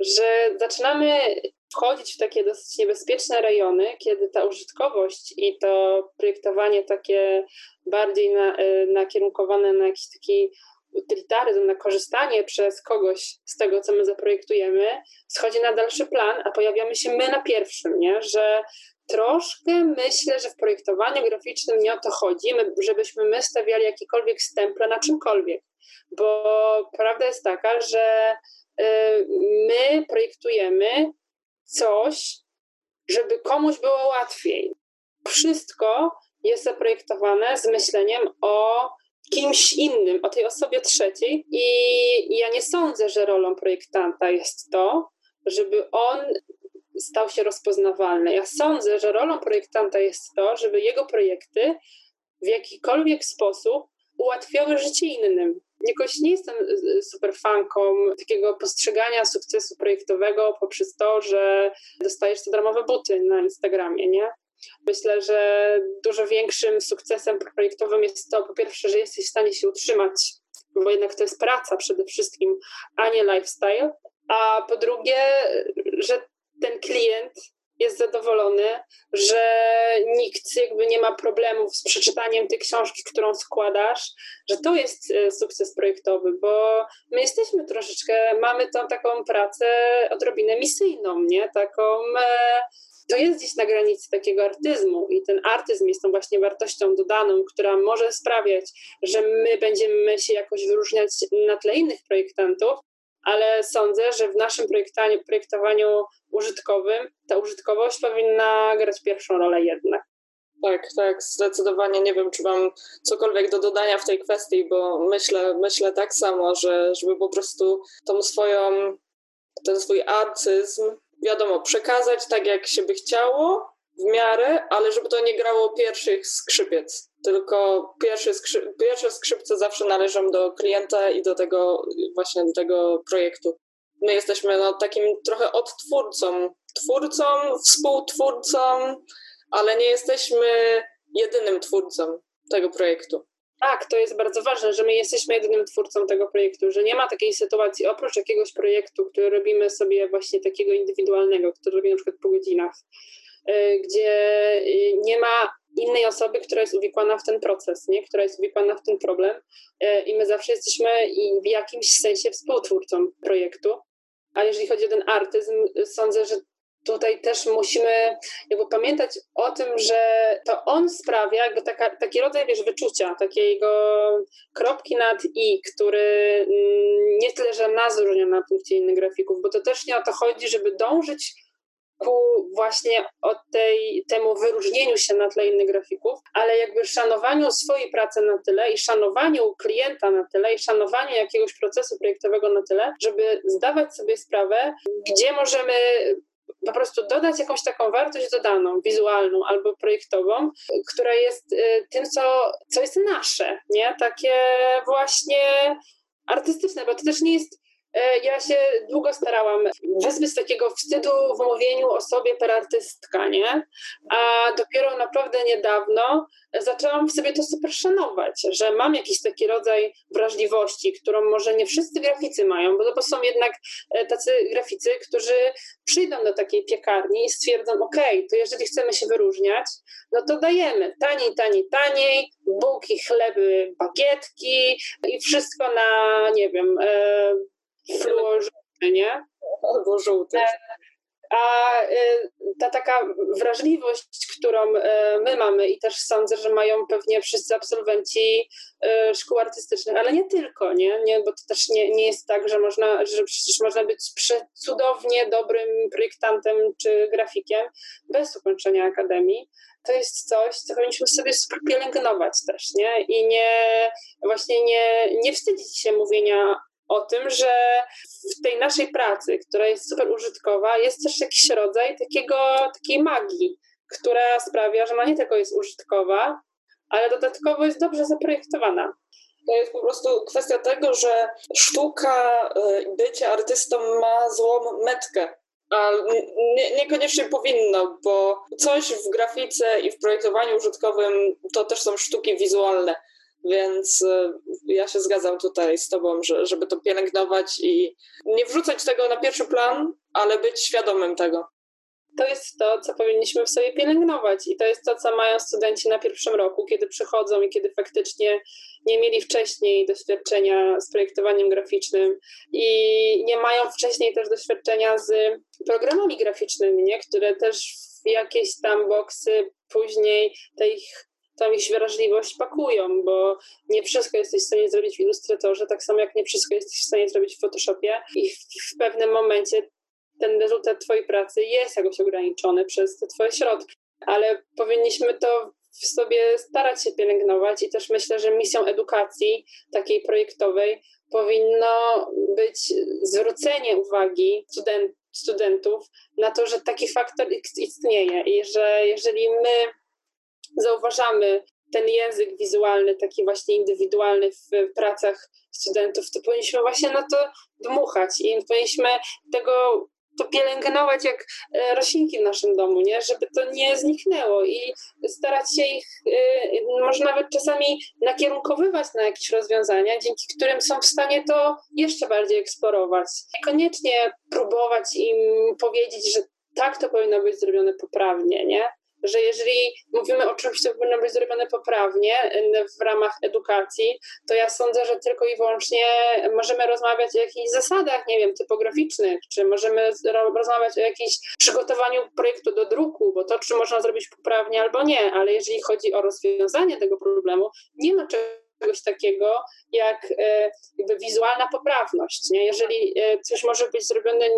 Że zaczynamy wchodzić w takie dosyć niebezpieczne rejony, kiedy ta użytkowość i to projektowanie takie bardziej na, y, nakierunkowane na jakiś taki utylitaryzm, na korzystanie przez kogoś z tego, co my zaprojektujemy, schodzi na dalszy plan, a pojawiamy się my na pierwszym, nie? że troszkę myślę, że w projektowaniu graficznym nie o to chodzi, my, żebyśmy my stawiali jakikolwiek stemple na czymkolwiek, bo prawda jest taka, że y, my projektujemy coś, żeby komuś było łatwiej. Wszystko jest zaprojektowane z myśleniem o kimś innym, o tej osobie trzeciej, i ja nie sądzę, że rolą projektanta jest to, żeby on stał się rozpoznawalny. Ja sądzę, że rolą projektanta jest to, żeby jego projekty w jakikolwiek sposób ułatwiały życie innym jakoś nie jestem y, super fanką takiego postrzegania sukcesu projektowego poprzez to, że dostajesz te darmowe buty na Instagramie, nie? Myślę, że dużo większym sukcesem projektowym jest to, po pierwsze, że jesteś w stanie się utrzymać, bo jednak to jest praca przede wszystkim, a nie lifestyle, a po drugie, że ten klient jest zadowolony, że nikt jakby nie ma problemów z przeczytaniem tej książki, którą składasz, że to jest e, sukces projektowy, bo my jesteśmy troszeczkę, mamy tą taką pracę odrobinę misyjną, nie? Taką e, to jest gdzieś na granicy takiego artyzmu i ten artyzm jest tą właśnie wartością dodaną, która może sprawiać, że my będziemy się jakoś wyróżniać na tle innych projektantów, ale sądzę, że w naszym projektowaniu, projektowaniu użytkowym ta użytkowość powinna grać pierwszą rolę jednak. Tak, tak, zdecydowanie nie wiem, czy mam cokolwiek do dodania w tej kwestii, bo myślę, myślę tak samo, że żeby po prostu tą swoją, ten swój artyzm, wiadomo, przekazać tak, jak się by chciało, w miarę, ale żeby to nie grało pierwszych skrzypiec, tylko pierwsze, skrzy pierwsze skrzypce zawsze należą do klienta i do tego właśnie do tego projektu. My jesteśmy no, takim trochę odtwórcą, twórcą, współtwórcą, ale nie jesteśmy jedynym twórcą tego projektu. Tak, to jest bardzo ważne, że my jesteśmy jedynym twórcą tego projektu, że nie ma takiej sytuacji oprócz jakiegoś projektu, który robimy sobie właśnie takiego indywidualnego, który robimy na przykład po godzinach, Y, gdzie y, nie ma innej osoby, która jest uwikłana w ten proces, nie? która jest uwikłana w ten problem y, i my zawsze jesteśmy w jakimś sensie współtwórcą projektu. A jeżeli chodzi o ten artyzm, sądzę, że tutaj też musimy jakby pamiętać o tym, że to on sprawia jakby taka, taki rodzaj wiesz, wyczucia, takiego kropki nad i, który mm, nie tyle, że nas różni na punkcie innych grafików, bo to też nie o to chodzi, żeby dążyć ku właśnie od tej, temu wyróżnieniu się na tle innych grafików, ale jakby szanowaniu swojej pracy na tyle i szanowaniu klienta na tyle i szanowaniu jakiegoś procesu projektowego na tyle, żeby zdawać sobie sprawę, gdzie możemy po prostu dodać jakąś taką wartość dodaną, wizualną albo projektową, która jest y, tym, co, co jest nasze, nie? Takie właśnie artystyczne, bo to też nie jest ja się długo starałam wyzbyć takiego wstydu w mówieniu o sobie per artystka, nie? A dopiero naprawdę niedawno zaczęłam sobie to super szanować, że mam jakiś taki rodzaj wrażliwości, którą może nie wszyscy graficy mają, bo to są jednak e, tacy graficy, którzy przyjdą do takiej piekarni i stwierdzą, ok, to jeżeli chcemy się wyróżniać, no to dajemy taniej, taniej, taniej, bułki, chleby, bagietki i wszystko na, nie wiem, e, żółty, nie? Albo żółty. E, A y, ta taka wrażliwość, którą y, my mamy i też sądzę, że mają pewnie wszyscy absolwenci y, szkół artystycznych, ale nie tylko, nie? nie bo to też nie, nie jest tak, że można, że przecież można być cudownie dobrym projektantem czy grafikiem bez ukończenia akademii. To jest coś, co powinniśmy sobie pielęgnować też, nie? I nie, właśnie nie, nie wstydzić się mówienia o tym, że w tej naszej pracy, która jest super użytkowa, jest też jakiś rodzaj takiego, takiej magii, która sprawia, że ona nie tylko jest użytkowa, ale dodatkowo jest dobrze zaprojektowana. To jest po prostu kwestia tego, że sztuka, y, bycie artystą ma złą metkę. A nie, niekoniecznie powinno, bo coś w grafice i w projektowaniu użytkowym to też są sztuki wizualne. Więc y, ja się zgadzam tutaj z Tobą, że, żeby to pielęgnować i nie wrzucać tego na pierwszy plan, ale być świadomym tego. To jest to, co powinniśmy w sobie pielęgnować, i to jest to, co mają studenci na pierwszym roku, kiedy przychodzą i kiedy faktycznie nie mieli wcześniej doświadczenia z projektowaniem graficznym i nie mają wcześniej też doświadczenia z programami graficznymi, nie? które też w jakieś tam boksy później te ich tam ich wrażliwość pakują, bo nie wszystko jesteś w stanie zrobić w Illustratorze, tak samo jak nie wszystko jesteś w stanie zrobić w Photoshopie i w, w pewnym momencie ten rezultat twojej pracy jest jakoś ograniczony przez te twoje środki, ale powinniśmy to w sobie starać się pielęgnować i też myślę, że misją edukacji takiej projektowej powinno być zwrócenie uwagi student, studentów na to, że taki faktor istnieje i że jeżeli my zauważamy ten język wizualny, taki właśnie indywidualny w pracach studentów, to powinniśmy właśnie na to dmuchać i powinniśmy tego to pielęgnować jak e, roślinki w naszym domu, nie? żeby to nie zniknęło i starać się ich e, może nawet czasami nakierunkowywać na jakieś rozwiązania, dzięki którym są w stanie to jeszcze bardziej eksplorować. Niekoniecznie próbować im powiedzieć, że tak to powinno być zrobione poprawnie, nie? Że jeżeli mówimy o czymś, co powinno być zrobione poprawnie w ramach edukacji, to ja sądzę, że tylko i wyłącznie możemy rozmawiać o jakichś zasadach, nie wiem, typograficznych, czy możemy rozmawiać o jakimś przygotowaniu projektu do druku, bo to, czy można zrobić poprawnie albo nie, ale jeżeli chodzi o rozwiązanie tego problemu, nie ma czegoś takiego jak e, jakby wizualna poprawność. Nie? Jeżeli e, coś może być zrobione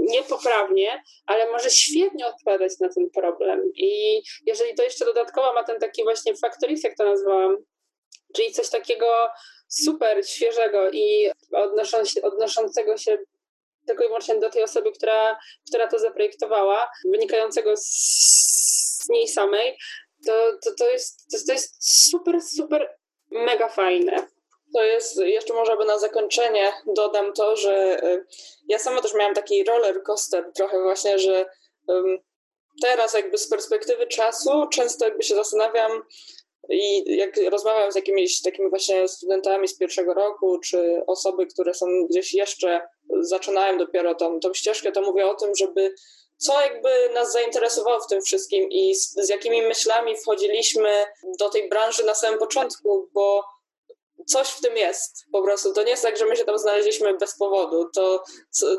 niepoprawnie, ale może świetnie odpowiadać na ten problem. I jeżeli to jeszcze dodatkowo ma ten taki właśnie faktor X, jak to nazwałam, czyli coś takiego super świeżego i odnoszącego się tylko i wyłącznie do tej osoby, która, która to zaprojektowała, wynikającego z, z niej samej, to, to, to, jest, to, to jest super, super mega fajne. To jest, jeszcze może by na zakończenie dodam to, że y, ja sama też miałam taki roller coaster trochę właśnie, że teraz jakby z perspektywy czasu często jakby się zastanawiam i jak rozmawiam z jakimiś takimi właśnie studentami z pierwszego roku, czy osoby, które są gdzieś jeszcze, zaczynają dopiero tą, tą ścieżkę, to mówię o tym, żeby co jakby nas zainteresowało w tym wszystkim i z, z jakimi myślami wchodziliśmy do tej branży na samym początku, bo coś w tym jest po prostu. To nie jest tak, że my się tam znaleźliśmy bez powodu. To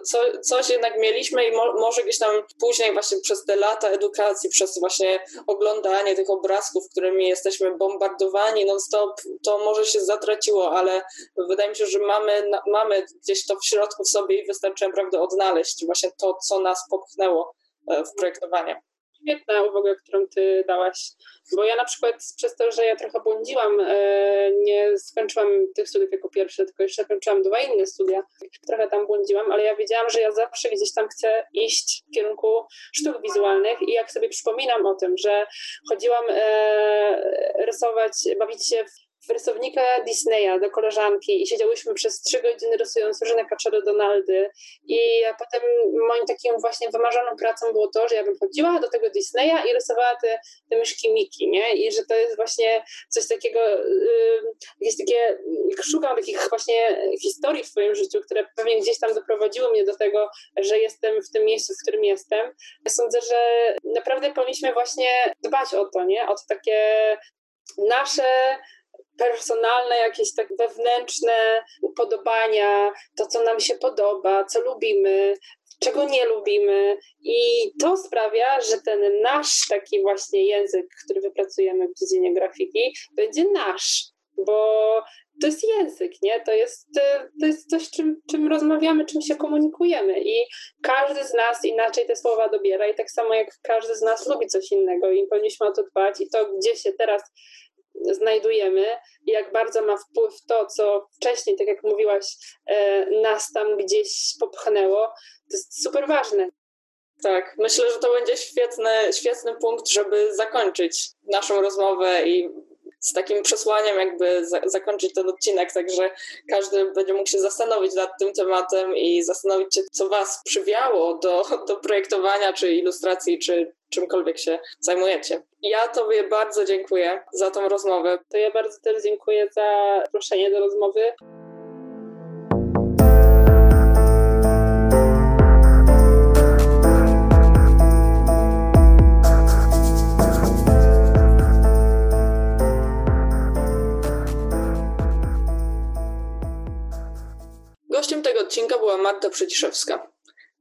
co, coś jednak mieliśmy i mo, może gdzieś tam później właśnie przez te lata edukacji, przez właśnie oglądanie tych obrazków, którymi jesteśmy bombardowani non-stop, to może się zatraciło, ale wydaje mi się, że mamy, mamy gdzieś to w środku w sobie i wystarczy naprawdę odnaleźć właśnie to, co nas popchnęło e, w projektowanie świetna uwaga, którą ty dałaś, bo ja na przykład przez to, że ja trochę błądziłam, e, nie skończyłam tych studiów jako pierwsze, tylko jeszcze kończyłam dwa inne studia, trochę tam błądziłam, ale ja wiedziałam, że ja zawsze gdzieś tam chcę iść w kierunku sztuk wizualnych i jak sobie przypominam o tym, że chodziłam e, rysować, bawić się w rysownika Disneya do koleżanki i siedziałyśmy przez trzy godziny rysując różne kaczory Donaldy i potem moim takim właśnie wymarzoną pracą było to, że ja bym chodziła do tego Disneya i rysowała te, te myszki Miki, nie? I że to jest właśnie coś takiego, yy, takie, szukam takich właśnie historii w swoim życiu, które pewnie gdzieś tam doprowadziły mnie do tego, że jestem w tym miejscu, w którym jestem. Ja sądzę, że naprawdę powinniśmy właśnie dbać o to, nie? O to takie nasze personalne, jakieś tak wewnętrzne upodobania, to co nam się podoba, co lubimy, czego nie lubimy. I to sprawia, że ten nasz taki właśnie język, który wypracujemy w dziedzinie grafiki, będzie nasz, bo to jest język, nie? To jest, to jest coś, czym, czym rozmawiamy, czym się komunikujemy i każdy z nas inaczej te słowa dobiera i tak samo jak każdy z nas lubi coś innego i powinniśmy o to dbać i to, gdzie się teraz znajdujemy i jak bardzo ma wpływ to, co wcześniej, tak jak mówiłaś, e, nas tam gdzieś popchnęło, to jest super ważne. Tak, myślę, że to będzie świetny, świetny punkt, żeby zakończyć naszą rozmowę i z takim przesłaniem jakby za, zakończyć ten odcinek, także każdy będzie mógł się zastanowić nad tym tematem i zastanowić się, co Was przywiało do, do projektowania, czy ilustracji, czy czymkolwiek się zajmujecie. Ja Tobie bardzo dziękuję za tą rozmowę. To ja bardzo też dziękuję za zaproszenie do rozmowy. Gościem tego odcinka była Marta Przyciszewska.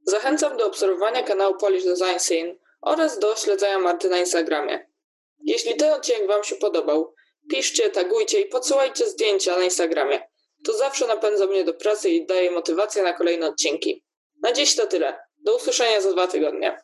Zachęcam do obserwowania kanału Polish Design Scene oraz do śledzenia Marty na Instagramie. Jeśli ten odcinek Wam się podobał, piszcie, tagujcie i podsyłajcie zdjęcia na Instagramie. To zawsze napędza mnie do pracy i daje motywację na kolejne odcinki. Na dziś to tyle. Do usłyszenia za dwa tygodnie.